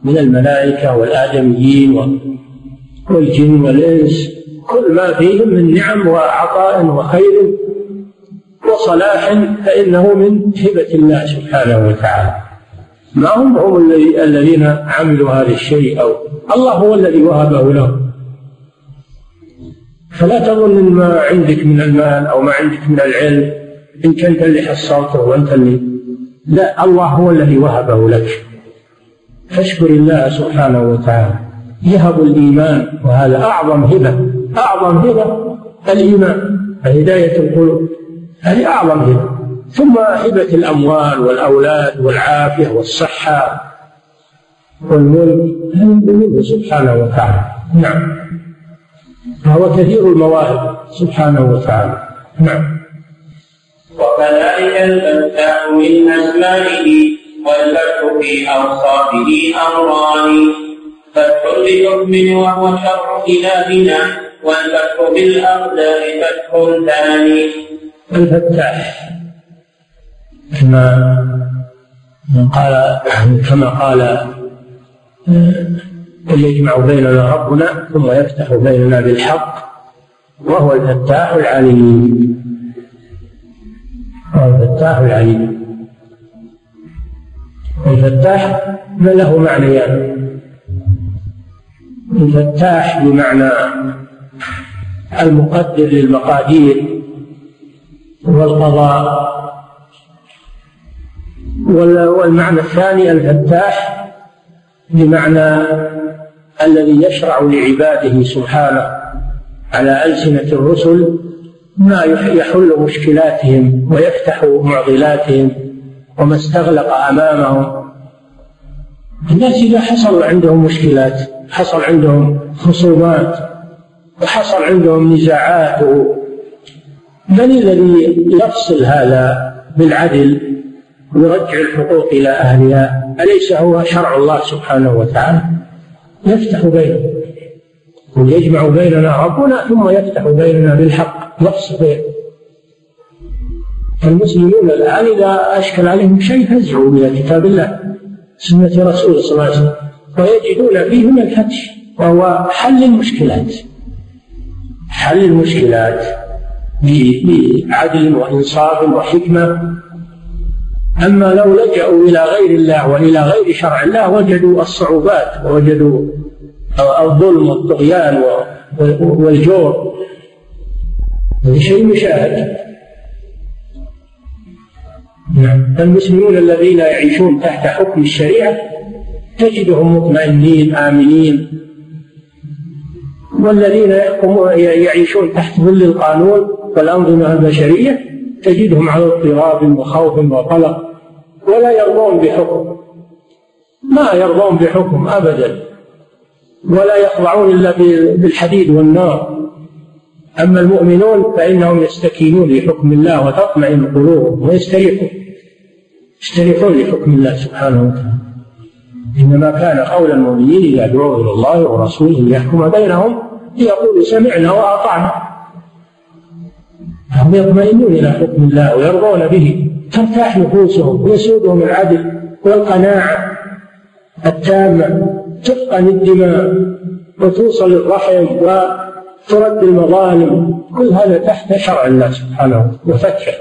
من الملائكة والآدميين والجن والإنس كل ما فيهم من نعم وعطاء وخير وصلاح فإنه من هبة الله سبحانه وتعالى. ما هم هم الذين عملوا هذا الشيء أو الله هو الذي وهبه لهم. فلا تظن إن ما عندك من المال أو ما عندك من العلم انت انت اللي حصلته وأنت اللي لا الله هو الذي وهبه لك. فاشكر الله سبحانه وتعالى. يهب الإيمان وهذا أعظم هبة أعظم هبة الإيمان هدايه القلوب. هذه أعظم هبة. ثم هبة الأموال والأولاد والعافية والصحة والملك. هذه سبحانه وتعالى. نعم. فهو كثير المواهب. سبحانه وتعالى. نعم. وكذلك الفتاح من أسمائه والفتح في أوصافه أمران. فتح بحكم وهو شرع إلهنا والفتح بالأقدار فتح ثاني. الفتاح. كما قال كما قال قل يجمع بيننا ربنا ثم يفتح بيننا بالحق وهو الفتاح العليم. وهو الفتاح العليم. الفتاح له معنيان؟ الفتاح بمعنى المقدر للمقادير والقضاء. والمعنى الثاني الفتاح بمعنى الذي يشرع لعباده سبحانه على ألسنة الرسل ما يحل مشكلاتهم ويفتح معضلاتهم وما استغلق أمامهم. الناس إذا حصل عندهم مشكلات حصل عندهم خصومات وحصل عندهم نزاعات من الذي يفصل هذا بالعدل ويرجع الحقوق إلى أهلها؟ أليس هو شرع الله سبحانه وتعالى؟ يفتح بينهم ويجمع بيننا ربنا ثم يفتح بيننا بالحق. بيننا المسلمون الآن إذا أشكل عليهم شيء فزعوا إلى كتاب الله سنة رسول صلى الله عليه وسلم. ويجدون فيه من الفتح وهو حل المشكلات. حل المشكلات بعدل وإنصاف وحكمة. أما لو لجأوا إلى غير الله وإلى غير شرع الله وجدوا الصعوبات ووجدوا الظلم والطغيان والجور. هذا شيء مشاهد. نعم. المسلمون الذين يعيشون تحت حكم الشريعة تجدهم مطمئنين آمنين. والذين يعيشون تحت ظل القانون والأنظمة البشرية تجدهم على اضطراب وخوف وقلق. ولا يرضون بحكم. ما يرضون بحكم أبدا. ولا يخضعون إلا بالحديد والنار. أما المؤمنون فإنهم يستكينون لحكم الله وتطمئن قلوبهم ويستريحون. يستريحون لحكم الله سبحانه وتعالى. إنما كان قول المؤمنين إذا دعوا إلى الله ورسوله ليحكم بينهم ليقولوا سمعنا وأطعنا. هم يطمئنون إلى حكم الله ويرضون به. ترتاح نفوسهم ويسودهم العدل والقناعة التامة تتقن الدماء وتوصل الرحم وترد المظالم. كل هذا تحت شرع الله سبحانه وفتحه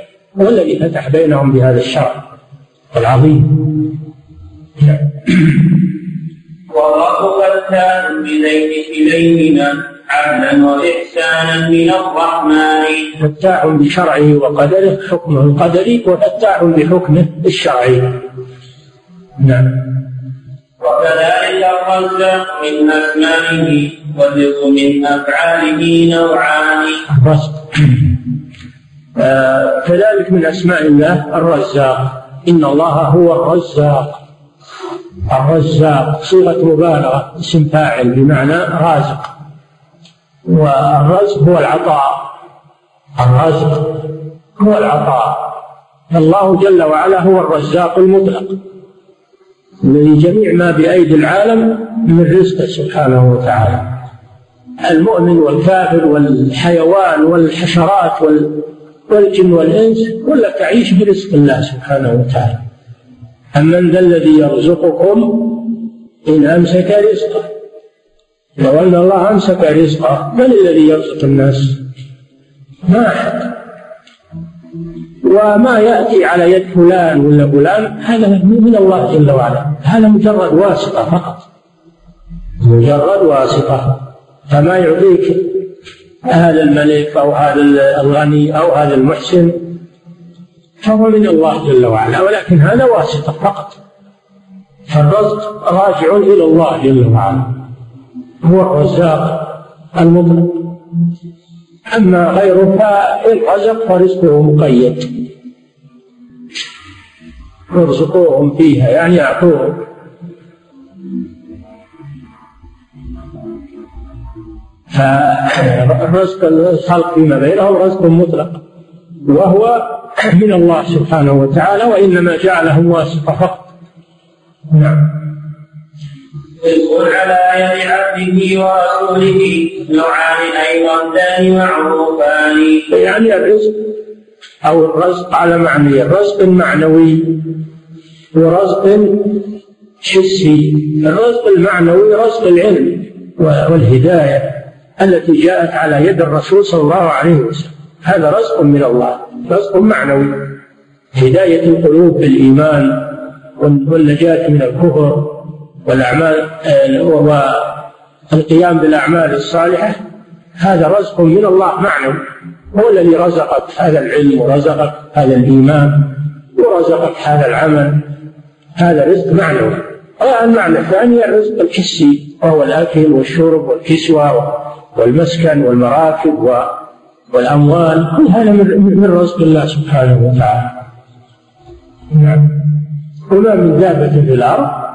هو الذي فتح بينهم بهذا الشرع العظيم. والله فتان بزيت إليهما. عدلا وإحسانا من الرحمن. فتاح بشرعه وقدره حكمه القدري وفتاح بحكمه الشرعي. نعم. وكذلك الرزاق من أسمائه والرزق من أفعاله نوعان. الرزق. آه كذلك من أسماء الله الرزاق. إن الله هو الرزاق. الرزاق صيغة مبالغة اسم فاعل بمعنى رازق. والرزق هو العطاء. الرزق هو العطاء. الله جل وعلا هو الرزاق المطلق الذي جميع ما بأيدي العالم من رزقه سبحانه وتعالى. المؤمن والكافر والحيوان والحشرات والجن والإنس كلها تعيش برزق الله سبحانه وتعالى. أمن ذا الذي يرزقكم إن أمسك رزقه. لو أن الله أمسك رزقه من الذي يرزق الناس؟ ما أحد. وما يأتي على يد فلان ولا فلان هذا من الله جل وعلا. هذا مجرد واسطة فقط. مجرد واسطة. فما يعطيك هذا الملك أو هذا الغني أو هذا المحسن فهو من الله جل وعلا. ولكن هذا واسطة فقط. فالرزق راجع إلى الله جل وعلا. هو الرزاق المطلق أما غيره فإن رزق فرزقه مقيد. يرزقوهم فيها يعني يعطوهم. فرزق الخلق فيما بينهم رزق مطلق وهو من الله سبحانه وتعالى وإنما جعله واسطة فقط. نعم. رزق على يد عبده ورسوله. نوعان أيضا ثاني معروفان. يعني الرزق أو الرزق على معنى الرزق المعنوي ورزق حسي. الرزق المعنوي رزق العلم والهداية التي جاءت على يد الرسول صلى الله عليه وسلم. هذا رزق من الله رزق معنوي. هداية القلوب بالإيمان والنجاة من الكفر. والأعمال والقيام بالأعمال الصالحة هذا رزق من الله معنوي هو الذي رزقك هذا العلم ورزقك هذا الإيمان ورزقك هذا العمل. هذا رزق معنوي المعنى الثاني الرزق الحسي وهو الأكل والشرب والكسوة والمسكن والمراكب والأموال. كل هذا من رزق الله سبحانه وتعالى. نعم. وما من دابة في الأرض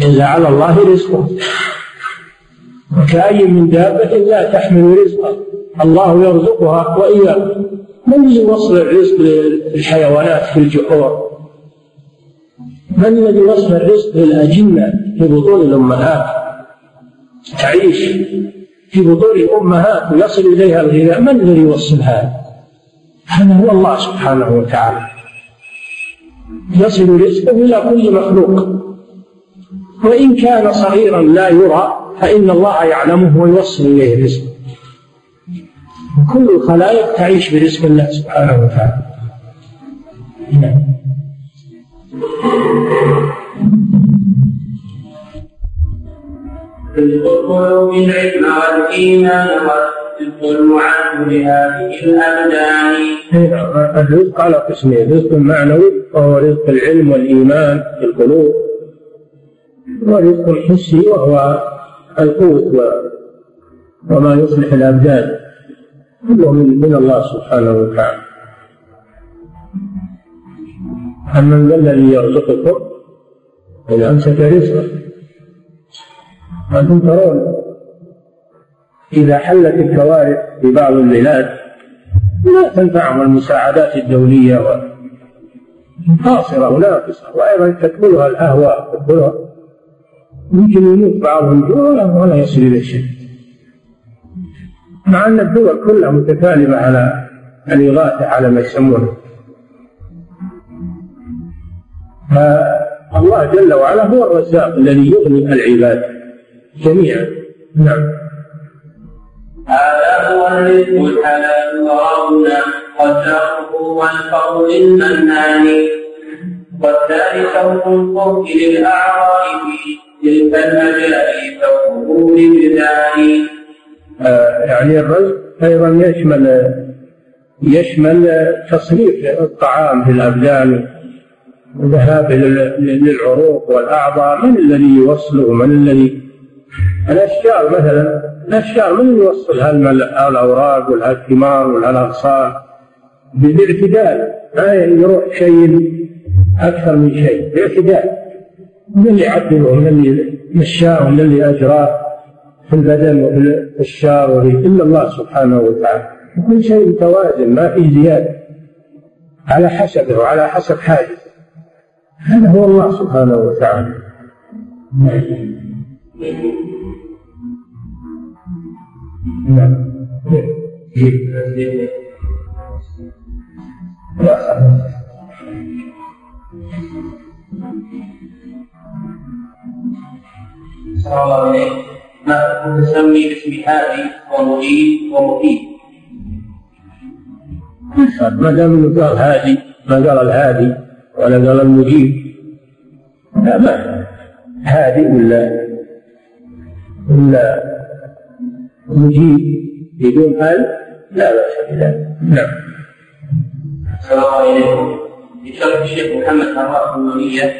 إلا على الله رزقه. وكأي من دابة لا تحمل رزقه. الله يرزقها وإياكم من يوصل الرزق للحيوانات في الجحور؟ من الذي يوصل الرزق للأجنة في بطون الأمهات؟ تعيش في بطون الأمهات ويصل إليها الغذاء. من الذي يوصل هذا؟ هذا هو الله سبحانه وتعالى. يصل رزقه إلى كل مخلوق. وإن كان صغيرا لا يرى فإن الله يعلمه ويوصل إليه رزقه كل الخلائق تعيش برزق الله سبحانه وتعالى. نعم. رزق القلوب العلم والإيمان والرزق المعد لهذه الأبدان الرزق على قسمين رزق معنوي وهو رزق العلم والإيمان في القلوب ورزق حسي وهو القوت وما يصلح الأبدان. كله من الله سبحانه وتعالى. أمن ذا الذي يرزقكم إن أمسك رزقه. أنتم ترون إذا حلت الكوارث في بعض البلاد لا تنفعهم المساعدات الدولية قاصرة وناقصة وأيضا تكملها الأهواء تكملها يمكن يموت بعضهم جوعا ولا يصل إلى شيء. مع أن الدول كلها متكالبة على الإغاثة على ما يسمونه. فالله جل وعلا هو الرزاق الذي يغني العباد جميعا. نعم. هذا هو الرزق الحلال وربنا قدره والفضل المنان. شوق الفوق للأعراء في تلك آه، يعني الرزق أيضا يشمل يشمل تصريف الطعام في الأبدان الذهاب للعروق والأعضاء من الذي يوصله؟ من الذي؟ الأشجار مثلا الأشجار من اللي يوصلها الأوراق؟ والثمار والأغصان بالاعتدال ما يروح شيء أكثر من شيء باعتدال. من اللي يعدله من اللي مشاه من اللي أجراه في البدن وفي الشعر إلا الله سبحانه وتعالى. كل شيء متوازن ما في زيادة. على حسبه وعلى حسب حاجته. هذا هو الله سبحانه وتعالى. نعم. عليه ما تسمي باسم هادي ومجيب ومفيد ما دام قال هادي ما قال الهادي ولا قال المجيب لا ما هادي ولا ولا مجيب بدون هل لا بأس بذلك نعم السلام عليكم في شرح الشيخ محمد حراس النونية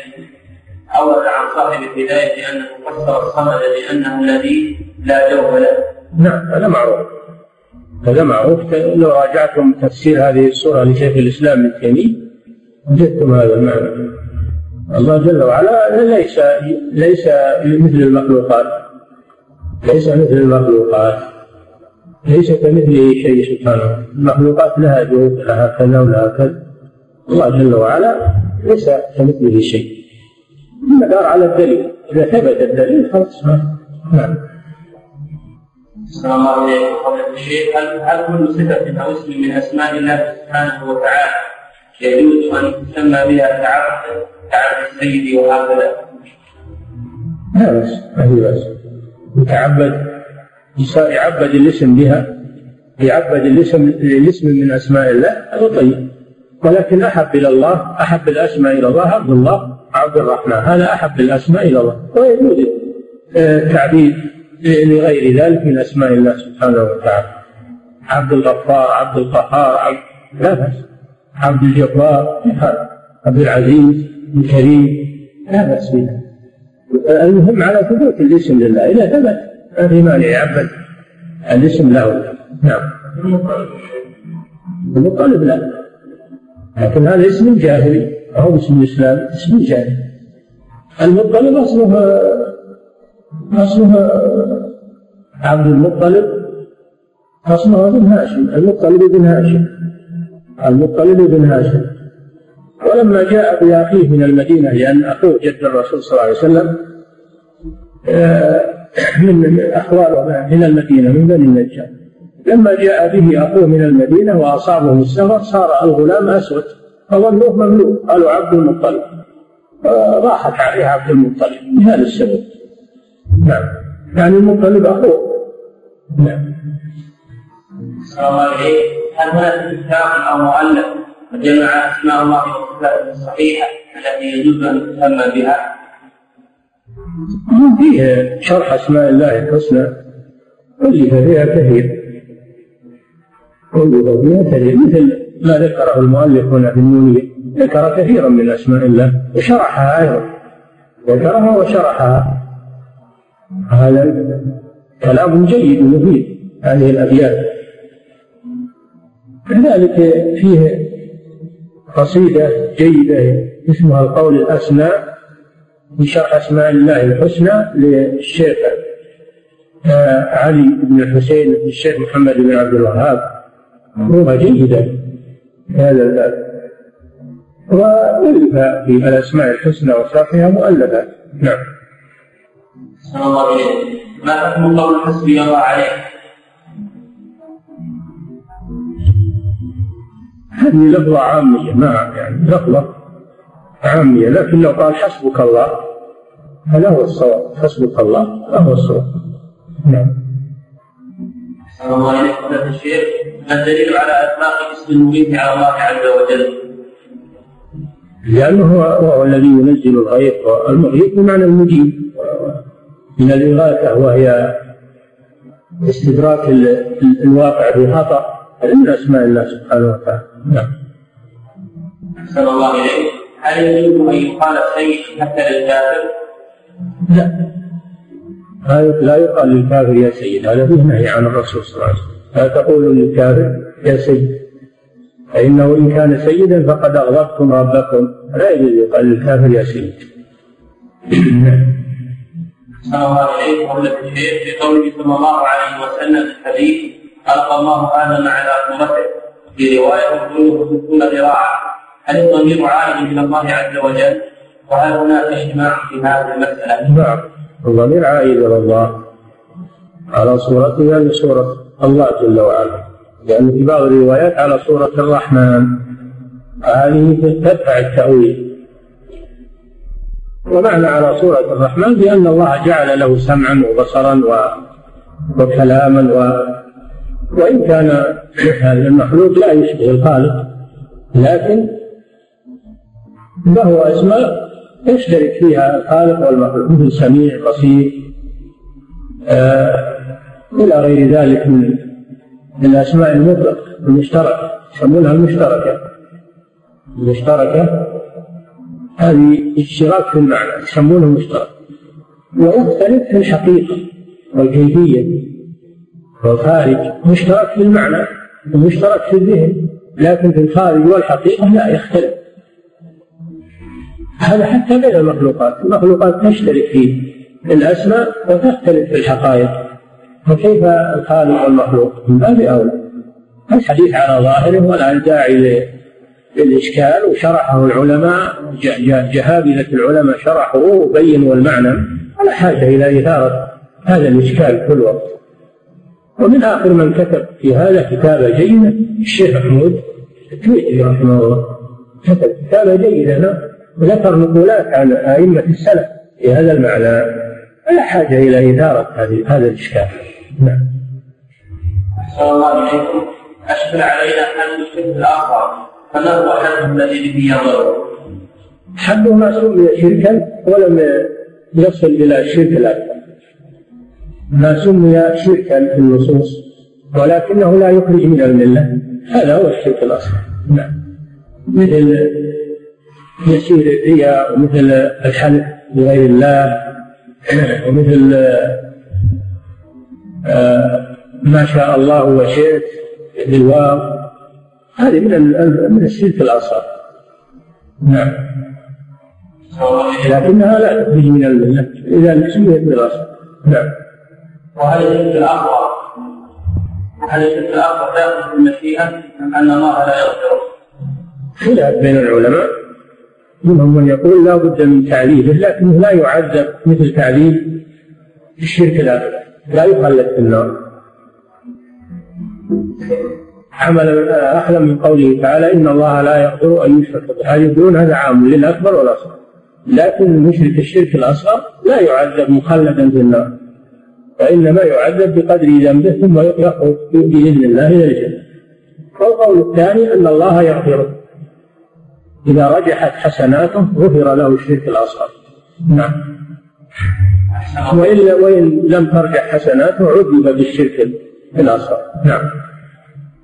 أورد عن صاحب البداية أنه فسر الصمد بأنه الذي لا جوف له. نعم هذا معروف. هذا معروف. لو راجعتم تفسير هذه السورة لشيخ الإسلام ابن تيمية وجدتم هذا المعنى. الله جل وعلا ليس ليس مثل المخلوقات. ليس مثل المخلوقات. ليس كمثله شيء سبحانه. المخلوقات لها جهود لها كذا ولها كذا. الله جل وعلا ليس كمثله شيء. المدار على الدليل. إذا ثبت الدليل خلاص. نعم. السلام عليكم فضيلة الشيخ هل هل كل صفة أو اسم من أسماء الله سبحانه وتعالى يجوز أن تسمى بها تعبد تعبد السيد وهكذا؟ لا بأس ما في بأس. يتعبد يعبد الاسم بها يعبد الاسم الاسم من أسماء الله. هذا طيب. ولكن أحب إلى الله أحب الأسماء إلى الله عبد الله. عبد الرحمن. هذا أحب الأسماء إلى الله. ويجوز آه، تعبيد لغير ذلك من أسماء الله سبحانه وتعالى. عبد الغفار عبد القهار عبد لا بأس. عبد الجبار عبد العزيز الكريم لا بأس به المهم على ثبوت الاسم لله. إذا ثبت. ما في مانع يعبد الاسم له. نعم. المطلب لا لكن هذا اسم جاهلي. أو اسم الإسلام اسم جاهلي المطلب أصله أصله عبد المطلب أصله ابن هاشم المطلب ابن هاشم المطلب ابن هاشم. ولما جاء بأخيه من المدينة لأن أخوه جد الرسول صلى الله عليه وسلم آه، من أخواله من المدينة من بني النجار. لما جاء به أخوه من المدينة وأصابه السفر صار الغلام أسود. فظنوه مملوك قالوا عبد المطلب. راحت عليه عبد المطلب. لهذا السبب. نعم. يعني المطلب أخوه. نعم. السلام عليكم. هل هناك كتاب أو مؤلف جمع أسماء الله وصفاته الصحيحة التي يجوز أن تسمى بها؟ فيه شرح أسماء الله الحسنى. ألف فيها كثير. ألف فيها كثير. مثل ما ذكره المؤلف هنا في النونية ذكر كثيرا من أسماء الله وشرحها أيضا. ذكرها وشرحها. هذا كلام جيد ومفيد هذه الأبيات. كذلك فيه قصيدة جيدة اسمها القول الأسمى في شرح أسماء الله الحسنى للشيخ آه، علي بن الحسين بن الشيخ محمد بن عبد الوهاب. لغة جيدة هذا الباب. وألف في الأسماء الحسنى وشرحها مؤلفات نعم. الله إليك ما حكم قول حسبي الله عليه؟ هذه لفظة عامية ما يعني لفظة عامية لكن لو قال حسبك الله هذا هو الصواب. حسبك الله هذا هو الصواب. نعم. الله إليك فضيلة الشيخ. الدليل على إطلاق اسم المغيث على الله عز وجل؟ لأنه هو الذي ينزل الغيث والمغيث بمعنى المجيب. من الإغاثة وهي استدراك الواقع بخطأ هذا من أسماء الله سبحانه وتعالى. نعم. أحسن الله إليك. هل يجوز أن يقال سيد حتى للكافر؟ لا. لا يقال للكافر يا سيد هذا فيه نهي عن الرسول صلى الله عليه وسلم. لا تقولوا للكافر يا سيد فإنه إن كان سيدا فقد أغضبتم ربكم. لا يجوز يقال للكافر يا سيد عليه وسلم الشيخ في قوله صلى الله عليه وسلم في الحديث ألقى الله آدم على صورته في رواية طوله ستون ذراعا. هل الضمير عائد إلى الله عز وجل؟ وهل هناك إجماع في هذه المسألة؟ نعم. الضمير عائد إلى الله. على صورته يعني صورة الله جل وعلا. لأن في بعض الروايات على صورة الرحمن هذه تدفع التأويل. ومعنى على صورة الرحمن بأن الله جعل له سمعا وبصرا وكلاما و وإن كان المخلوق لا يشبه الخالق لكن له أسماء يشترك فيها الخالق والمخلوق. مثل سميع بصير آه إلى غير ذلك من الأسماء المطلقة المشتركة. يسمونها المشتركة. المشتركة هذه اشتراك في المعنى يسمونه مشترك ويختلف في الحقيقة والكيفية والخارج. مشترك في المعنى ومشترك في الذهن لكن في الخارج والحقيقة لا يختلف. هذا حتى بين المخلوقات. المخلوقات تشترك في الأسماء وتختلف في الحقائق. فكيف الخالق والمخلوق؟ من باب أولى. الحديث على ظاهره ولا داعي للإشكال وشرحه العلماء جهابذة العلماء شرحوه وبينوا المعنى ولا حاجة إلى إثارة هذا الإشكال كل وقت ومن آخر من كتب في هذا كتابة جيدة الشيخ محمود التويتري رحمه الله كتب كتابة جيدة وذكر نقولات عن أئمة السلف في هذا المعنى. ولا حاجة إلى إثارة هذه هذا الإشكال. نعم. أحسن الله إليكم. أشكل علينا أن الشرك الآخر. فما هو حد الذي به يضر؟ حد ما سمي شركا ولم يصل إلى الشرك الأكبر ما سمي شركا في النصوص ولكنه لا يخرج من الملة. هذا هو الشرك الأصغر. نعم. مثل يسير الرياء ومثل الحلف بغير الله. ومثل آه، ما شاء الله وشئت بالواو. هذه من من الشرك الأصغر. نعم. لكنها لا تخرج من المله إذا سميت بالاصغر نعم. وهل الشرك الأكبر. هل الشرك الأكبر داخل في المشيئه ام ان الله لا يغفره؟ خلاف بين العلماء. منهم من يقول لا بد من تعذيبه لكنه لا يعذب مثل تعذيب الشرك الاكبر لا يخلد في النار. عمل أحلى من قوله تعالى إن الله لا يغفر أن يشرك به. هذا يقولون هذا عام للأكبر والأصغر. لكن مشرك الشرك الأصغر لا يعذب مخلدا في النار وإنما يعذب بقدر ذنبه ثم يخرج بإذن الله إلى الجنه والقول الثاني إن الله يغفره إذا رجحت حسناته غفر له الشرك الأصغر. نعم. وإن وإن لم ترجع حسناته عذب بالشرك الأصغر. نعم.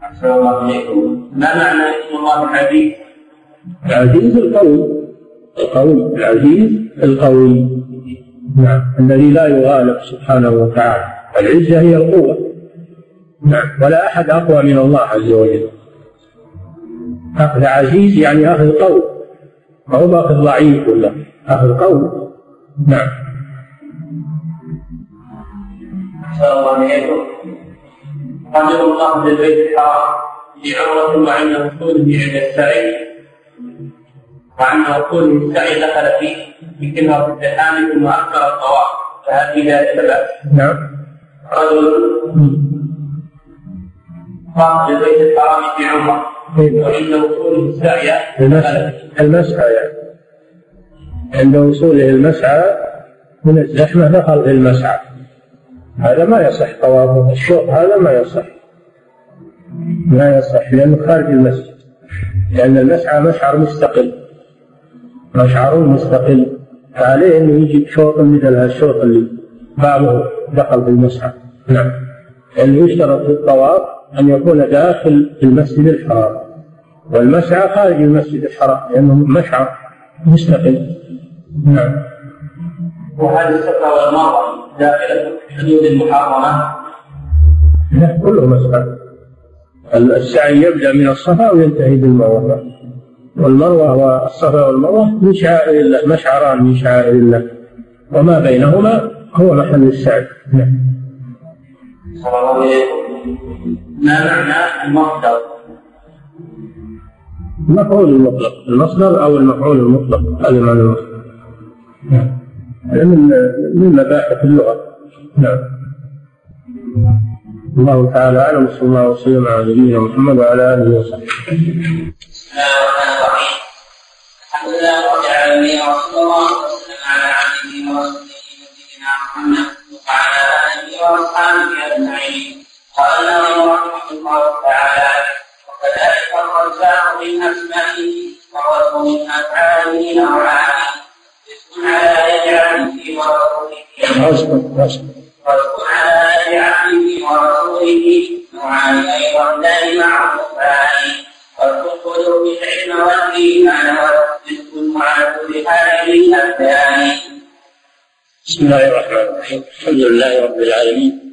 أحسن الله إليكم. ما معنى اسم الله العزيز؟ العزيز القوي. القوي. العزيز القوي. نعم. الذي لا يغالب سبحانه وتعالى. العزة هي القوة. نعم. ولا أحد أقوى من الله عز وجل. أخذ عزيز يعني أخذ قوي ما هو أخذ ضعيف ولا؟ أخذ قوي نعم. الله عليكم رجل. الله بالبيت الحرام بعمرة وعند وصوله عند السعي وعند وصوله السعي دخل فيه بكلمة الزحام ثم أكثر الطواف فهل في ذلك بأس؟ نعم رجل طاف بالبيت الحرام في عمرة. وعند وصوله السعي المسعى يعني. عند وصوله المسعى من الزحمة دخل في المسعى. هذا ما يصح طوافه. الشوط هذا ما يصح. ما يصح لأنه خارج المسجد. لأن المسعى مشعر مستقل. مشعر مستقل. فعليه أنه يجي شوط مثل هالشوط اللي بعضه دخل في المسعى. نعم. لأنه يشترط في الطواف أن يكون داخل المسجد الحرام. والمسعى خارج المسجد الحرام لأنه مشعر مستقل. نعم. وهل الصفا والمروه داخله في حدود المحرمة؟ لا كله مسعى. السعي يبدأ من الصفا وينتهي بالمروة. والمروة والصفا والمروة من شعائر الله مشعران من شعائر الله. وما بينهما هو محل السعي. نعم. ما معنى المصدر؟ المفعول المطلق المصدر أو المفعول المطلق هذا معنى المصدر نعم من من مباحث اللغة نعم الله تعالى أعلم صلى الله وسلم على نبينا محمد وعلى آله وصحبه. بسم الله الرحمن الرحيم. الحمد لله رب العالمين وصلى الله وسلم على عبده ورسوله نبينا محمد وعلى آله وأصحابه أجمعين. قال الناظم رحمة الله تعالى وكذلك الرزاق من اسمائه وهو من افعاله نوعان اسم على يجعل في ورسوله واذكر على لعبده ورسوله نوعان أيضا لا معروفان والدخول بالعلم والإيمان والرزق على كل حال الابدان بسم الله الرحمن الرحيم. الحمد لله رب العالمين.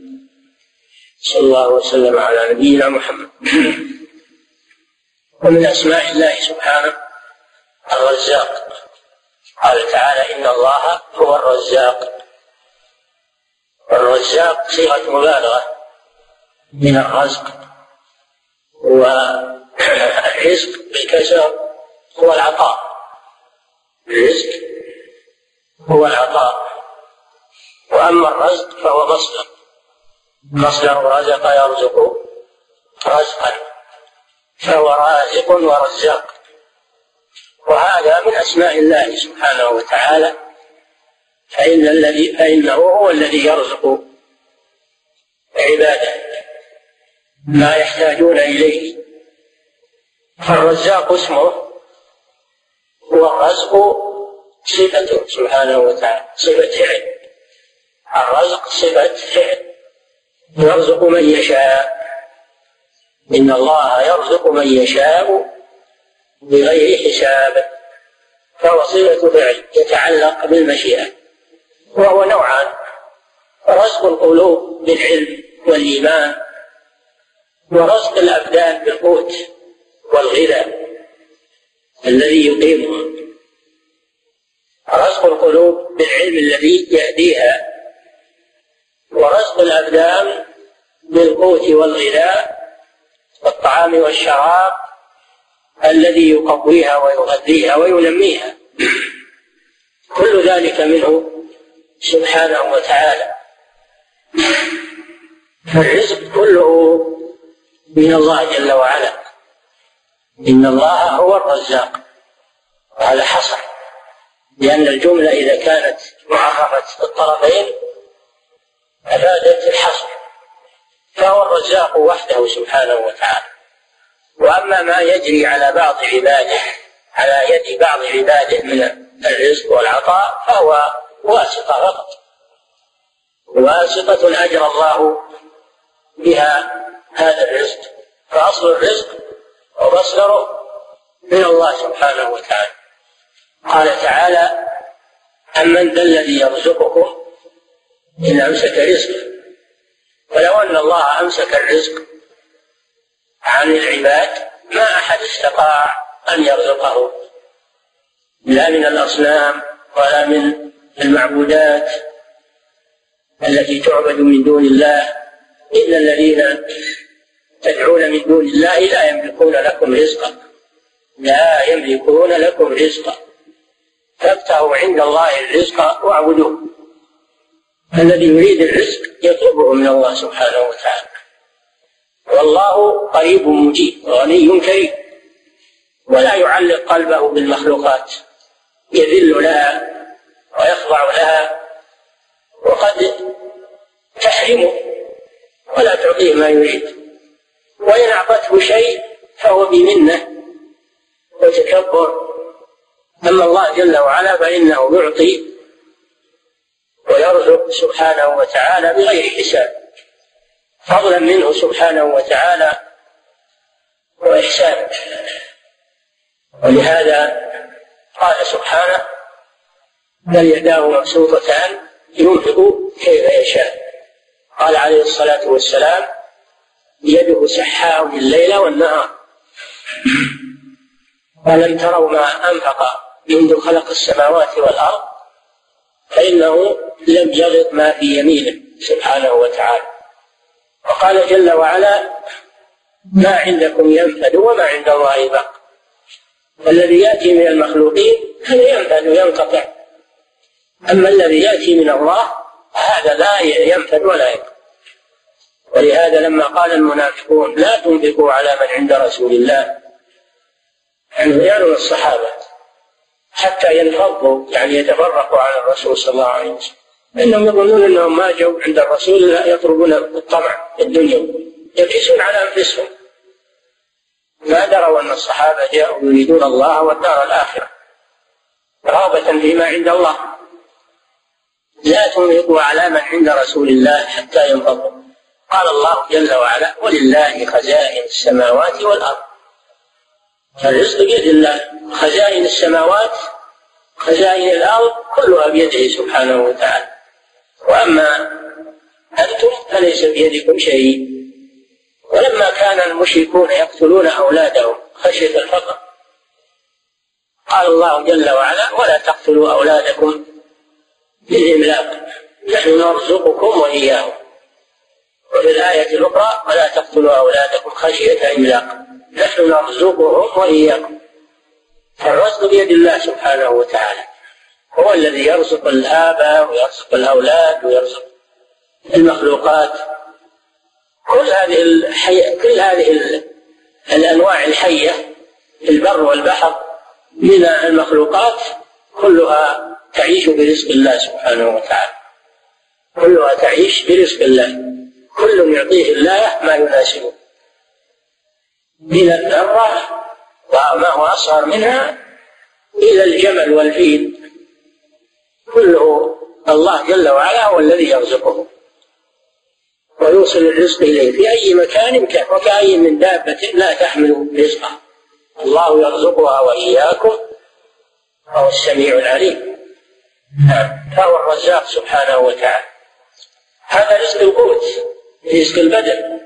صلى الله وسلم على نبينا محمد. ومن أسماء الله سبحانه الرزاق. قال تعالى إن الله هو الرزاق. الرزاق صيغة مبالغة من الرزق. والرزق بالكسر هو العطاء. الرزق هو العطاء. وأما الرزق فهو مصدر. مصدر رزق يرزق رزقا فهو رازق ورزاق. وهذا من أسماء الله سبحانه وتعالى فإن الذي فإنه هو الذي يرزق عباده ما يحتاجون إليه. فالرزاق اسمه هو الرزق صفته سبحانه وتعالى صفة فعل. الرزق صفة فعل. يرزق من يشاء. إن الله يرزق من يشاء بغير حساب. فهو صفة فعل يتعلق بالمشيئة. وهو نوعان. رزق القلوب بالعلم والإيمان ورزق الأبدان بالقوت والغذاء الذي يقيمها. رزق القلوب بالعلم الذي يهديها ورزق الأبدان بالقوت والغذاء والطعام والشراب الذي يقويها ويغذيها وينميها. كل ذلك منه سبحانه وتعالى. فالرزق كله من الله جل وعلا. إن الله هو الرزاق وهذا حصر. لأن الجملة إذا كانت معرفة الطرفين أفادت الحصر. فهو الرزاق وحده سبحانه وتعالى. وأما ما يجري على بعض عباده على يد بعض عباده من الرزق والعطاء فهو واسطة فقط. واسطة أجرى الله بها هذا الرزق. فأصل الرزق ومصدره من الله سبحانه وتعالى. قال تعالى أمن ذا الذي يرزقكم إن أمسك رزقه ولو أن الله أمسك الرزق عن العباد ما أحد استطاع أن يرزقه. لا من الأصنام ولا من المعبودات التي تعبد من دون الله إن الذين تدعون من دون الله لا يملكون لكم رزقا. لا يملكون لكم رزقا. فابتغوا عند الله الرزق واعبدوه. الذي يريد الرزق يطلبه من الله سبحانه وتعالى. والله قريب مجيب غني كريم. ولا يعلق قلبه بالمخلوقات يذل لها ويخضع لها وقد تحرمه ولا تعطيه ما يريد. وإن أعطته شيء فهو بمنة وتكبر. أما الله جل وعلا فإنه يعطي ويرزق سبحانه وتعالى بغير حساب. فضلا منه سبحانه وتعالى وإحسانا ولهذا قال سبحانه بل يداه مبسوطتان ينفق كيف يشاء. قال عليه الصلاة والسلام يده سحاء الليل والنهار. ألم تروا ما أنفق منذ خلق السماوات والأرض فإنه لم يغط ما في يمينه سبحانه وتعالى. وقال جل وعلا ما عندكم ينفد وما عند الله باق والذي يأتي من المخلوقين هذا ينفد وينقطع. أما الذي يأتي من الله هذا لا ينفد ولا ينقطع. ولهذا لما قال المنافقون لا تنفقوا على من عند رسول الله. يعني الصحابة. حتى ينفضوا يعني يتفرقوا عن الرسول صلى الله عليه وسلم. انهم يظنون أنهم ما جو عند الرسول الا يطلبون الطمع الدنيا. يقيسون على أنفسهم. ما دروا أن الصحابة جاءوا يريدون الله والدار الآخرة. رغبه فيما عند الله. لا تنفقوا على من عند رسول الله حتى ينفضوا. قال الله جل وعلا ولله خزائن السماوات والأرض. الرزق بيد الله. خزائن السماوات خزائن الأرض كلها بيده سبحانه وتعالى. وأما أنتم فليس بيدكم شيء. ولما كان المشركون يقتلون أولادهم خشية الفقر. قال الله جل وعلا ولا تقتلوا أولادكم بالاملاق نحن نرزقكم وإياهم. وفي الآية الأخرى ولا تقتلوا أولادكم خشية إملاق. نحن نرزقهم وإياكم. فالرزق بيد الله سبحانه وتعالى. هو الذي يرزق الآباء ويرزق الأولاد ويرزق المخلوقات. كل هذه الحي... كل هذه الأنواع الحية في البر والبحر من المخلوقات كلها تعيش برزق الله سبحانه وتعالى. كلها تعيش برزق الله. كل يعطيه الله ما يناسبه. من الذرة وما هو أصغر منها إلى الجمل والفيل كله الله جل وعلا هو الذي يرزقه ويوصل الرزق إليه في أي مكان كان وكأي من دابة لا تحمل رزقها الله يرزقها وإياكم وهو السميع العليم. فهو الرزاق سبحانه وتعالى. هذا رزق القوت رزق البدن.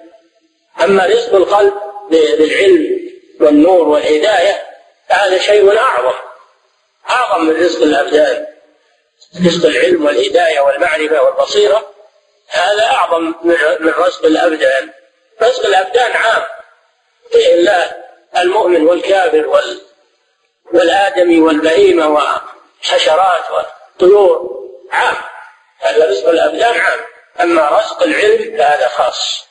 أما رزق القلب بالعلم والنور والهداية هذا شيء أعظم. أعظم من رزق الأبدان. رزق العلم والهداية والمعرفة والبصيرة هذا أعظم من رزق الأبدان. رزق الأبدان عام. فيه الله المؤمن والكافر وال والآدمي والبهيمة والحشرات والطيور عام. هذا رزق الأبدان عام. أما رزق العلم فهذا خاص.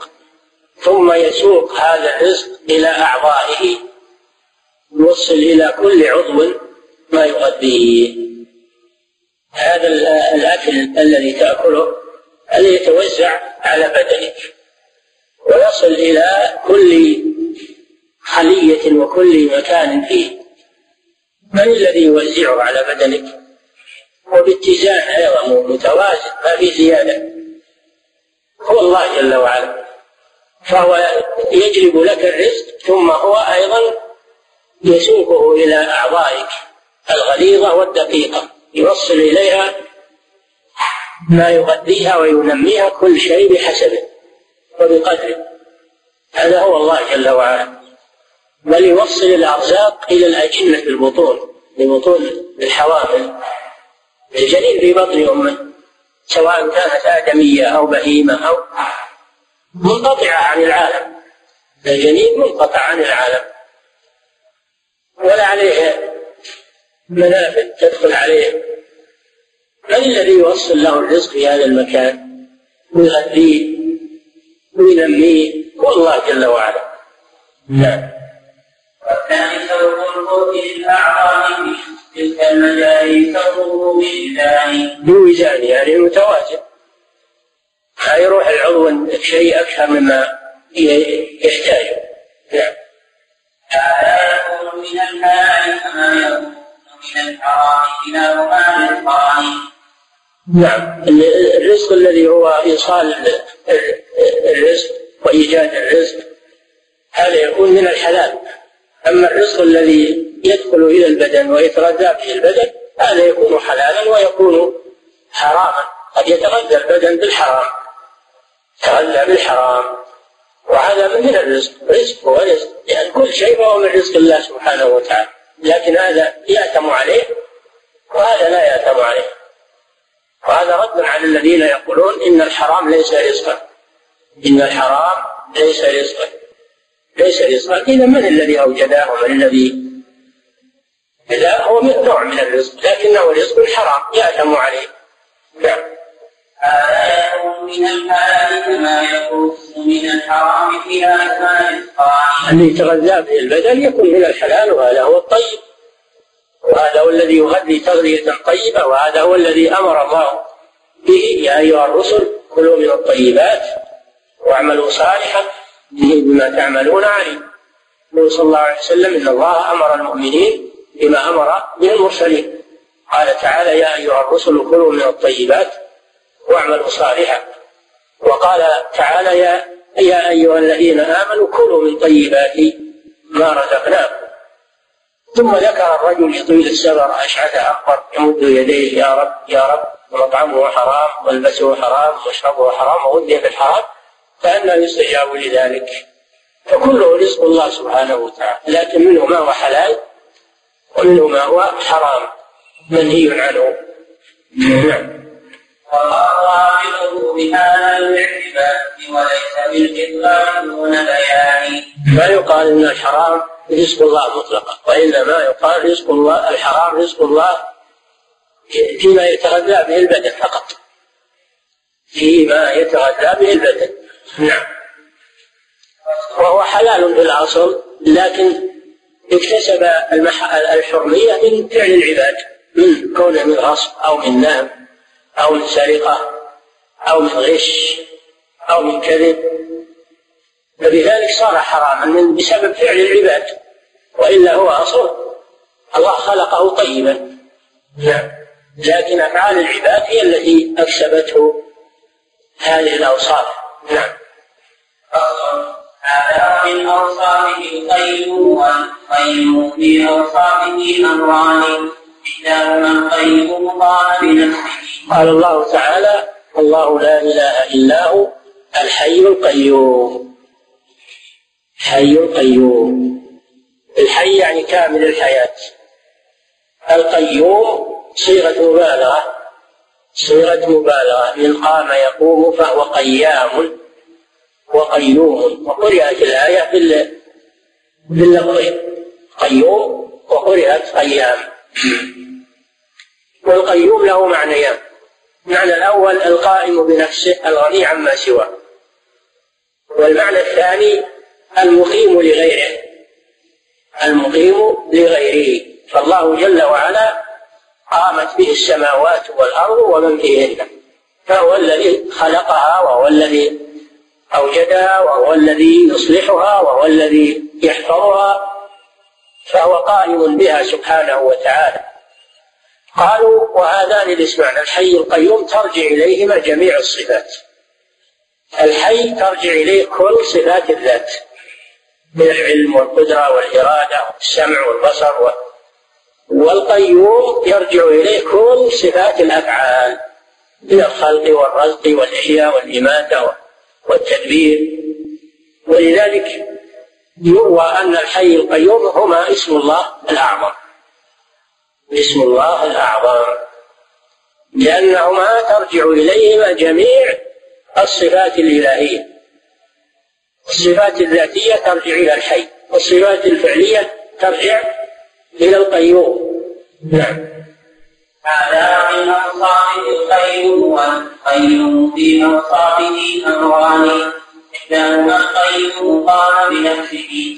يسوق هذا الرزق إلى أعضائه يوصل إلى كل عضو ما يغذيه. هذا الأكل الذي تأكله الذي يتوزع على بدنك ويصل إلى كل خلية وكل مكان فيه. من الذي يوزعه على بدنك؟ وباتزان أيضا متوازن ما في زيادة. هو الله جل وعلا. فهو يجلب لك الرزق ثم هو أيضا يسوقه إلى أعضائك الغليظة والدقيقة يوصل إليها ما يغذيها وينميها كل شيء بحسبه وبقدره. هذا هو الله جل وعلا. بل يوصل الأرزاق إلى الأجنة في البطون في بطون الحوامل الجنين في بطن أمه سواء كانت آدمية أو بهيمة أو منقطعة عن العالم. الجنين منقطع عن العالم. ولا عليه منافذ تدخل عليه من الذي يوصل له الرزق في هذا المكان؟ ويغذيه وينميه هو الله جل وعلا. نعم. والثاني سوق للأعضاء في تلك المجال سوقه بميزان بوزان يعني متوازن ما يروح العضو شيء أكثر مما يحتاج. نعم. من الحلال كما يكون من الحرام كلاهما نعم. الرزق الذي هو إيصال الرزق وإيجاد الرزق هذا يكون من الحلال. أما الرزق الذي يدخل إلى البدن ويتغذى به البدن هذا يكون حلالا ويكون حراما. قد يتغذى البدن بالحرام. يتغذى بالحرام. وهذا من الرزق. رزق هو رزق يعني كل شيء هو من رزق الله سبحانه وتعالى. لكن هذا يأتم عليه وهذا لا يأتم عليه. وهذا رد على الذين يقولون إن الحرام ليس رزقا. إن الحرام ليس رزقا. ليس رزقا. إذا من الذي أوجده ومن الذي لا هو نوع من الرزق. لكنه رزق حرام. يأتم عليه. نعم. هذا يكون من الحلال كما يكون من الحرام فيها كما رزقان اللي يتغذى به البدن يكون من الحلال وهذا هو الطيب. وهذا هو الذي يغذي تغذية طيبة وهذا هو الذي أمر الله به. يا أيها الرسل كلوا من الطيبات واعملوا صالحا. بما تعملون عليم النبي صلى الله عليه وسلم إن الله أمر المؤمنين بما أمر به المرسلين. قال تعالى يا أيها الرسل كلوا من الطيبات واعملوا صالحا. وقال تعالى يا يا أيها الذين آمنوا كلوا من طيبات ما رزقناكم. ثم ذكر الرجل يطيل السفر اشعث أكبر يمد يديه يا رب يا رب ومطعمه حرام والبسه حرام ومشربه حرام وغذي بالحرام فأنا يستجاب لذلك. فكله رزق الله سبحانه وتعالى. لكن منه ما هو حلال ومنه ما هو حرام. منهي عنه. نعم. والله رابطه بهذا الاعتبار وليس دون بيان. ما يقال إن الحرام رزق الله مطلقا وإنما يقال رزق الله الحرام رزق الله فيما يتغذى به البدن فقط. فيما يتغذى به البدن. نعم. وهو حلال في الأصل لكن اكتسب الحرمية من فعل العباد من كونه من غصب أو من نهب. أو من سرقة أو من غش أو من كذب. فبذلك صار حراما من بسبب فعل العباد وإلا هو أصل. الله خلقه طيبا. نعم. لكن أفعال العباد هي التي أكسبته هذه الأوصاف. نعم. هذا من أوصافه القيوم والقيوم في أوصافه أمران بنفسه قال الله تعالى الله لا إله إلا هو الحي القيوم. حي القيوم. الحي يعني كامل الحياة. القيوم صيغة مبالغة. صيغة مبالغة. من قام يقوم فهو قيام وقيوم. وقرأت الآية باللفظين قيوم وقرأت قيام. والقيوم له معنيان. المعنى الأول القائم بنفسه الغني عما سواه. والمعنى الثاني المقيم لغيره. المقيم لغيره. فالله جل وعلا قامت به السماوات والأرض ومن فيهن. فهو الذي خلقها وهو الذي أوجدها وهو الذي يصلحها وهو الذي يحفظها. فهو قائم بها سبحانه وتعالى. قالوا وهذان الاسمان الحي القيوم ترجع إليهما جميع الصفات. الحي ترجع إليه كل صفات الذات من العلم والقدرة والإرادة والسمع والبصر والقيوم يرجع إليه كل صفات الأفعال من الخلق والرزق والإحياء والإماتة والتدبير. ولذلك يروى أن الحي القيوم هما اسم الله الأعظم. اسم الله الأعظم. لأنهما ترجع إليهما جميع الصفات الإلهية. الصفات الذاتية ترجع إلى الحي والصفات الفعلية ترجع إلى القيوم. نعم. هذا من أوصاف القيوم والقيوم في أوصافه أمران إحداهما القيوم قام بنفسه.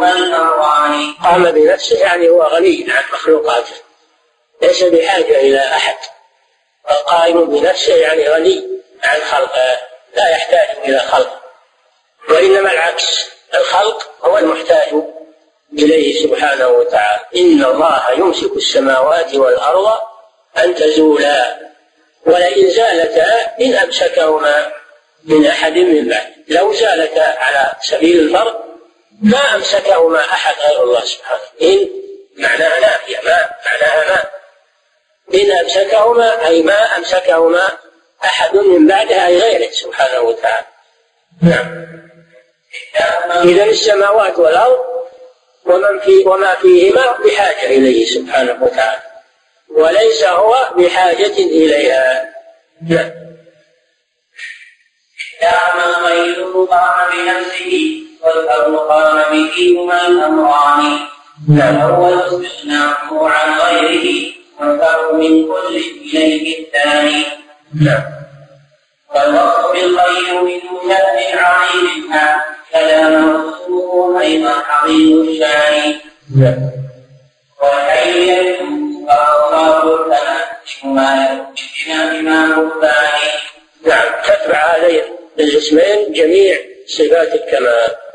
الأمران قام بنفسه يعني هو غني عن مخلوقاته. ليس بحاجة إلى أحد. القائم بنفسه يعني غني عن خلقه. لا يحتاج إلى خلق. وإنما العكس. الخلق هو المحتاج إليه سبحانه وتعالى. إن الله يمسك السماوات والأرض أن تزولا. ولئن زالتا إن أمسكهما. من أحد من بعد. لو زالتا على سبيل الفرض ما أمسكهما أحد غير الله سبحانه. إن معناها نافية ما معناها ما. إن أمسكهما أي ما أمسكهما أحد من بعدها أي غيره سبحانه وتعالى. نعم. إذا السماوات والأرض ومن في وما فيهما بحاجة إليه سبحانه وتعالى. وليس هو بحاجة إليها. نعم. دام غيره قام بنفسه والأمر قام به هما الأمران. نعم الأول استثناءه عن غيره والفرق من كل إليه الثاني. والوصف بالخير من شأن عظيم كلام رسوله أيضا عظيم الشأن. والحي فأوصاف الثناء ما يكفينا إمام الثاني نعم تتبع هذين الجسمين جميع صفات الكمال.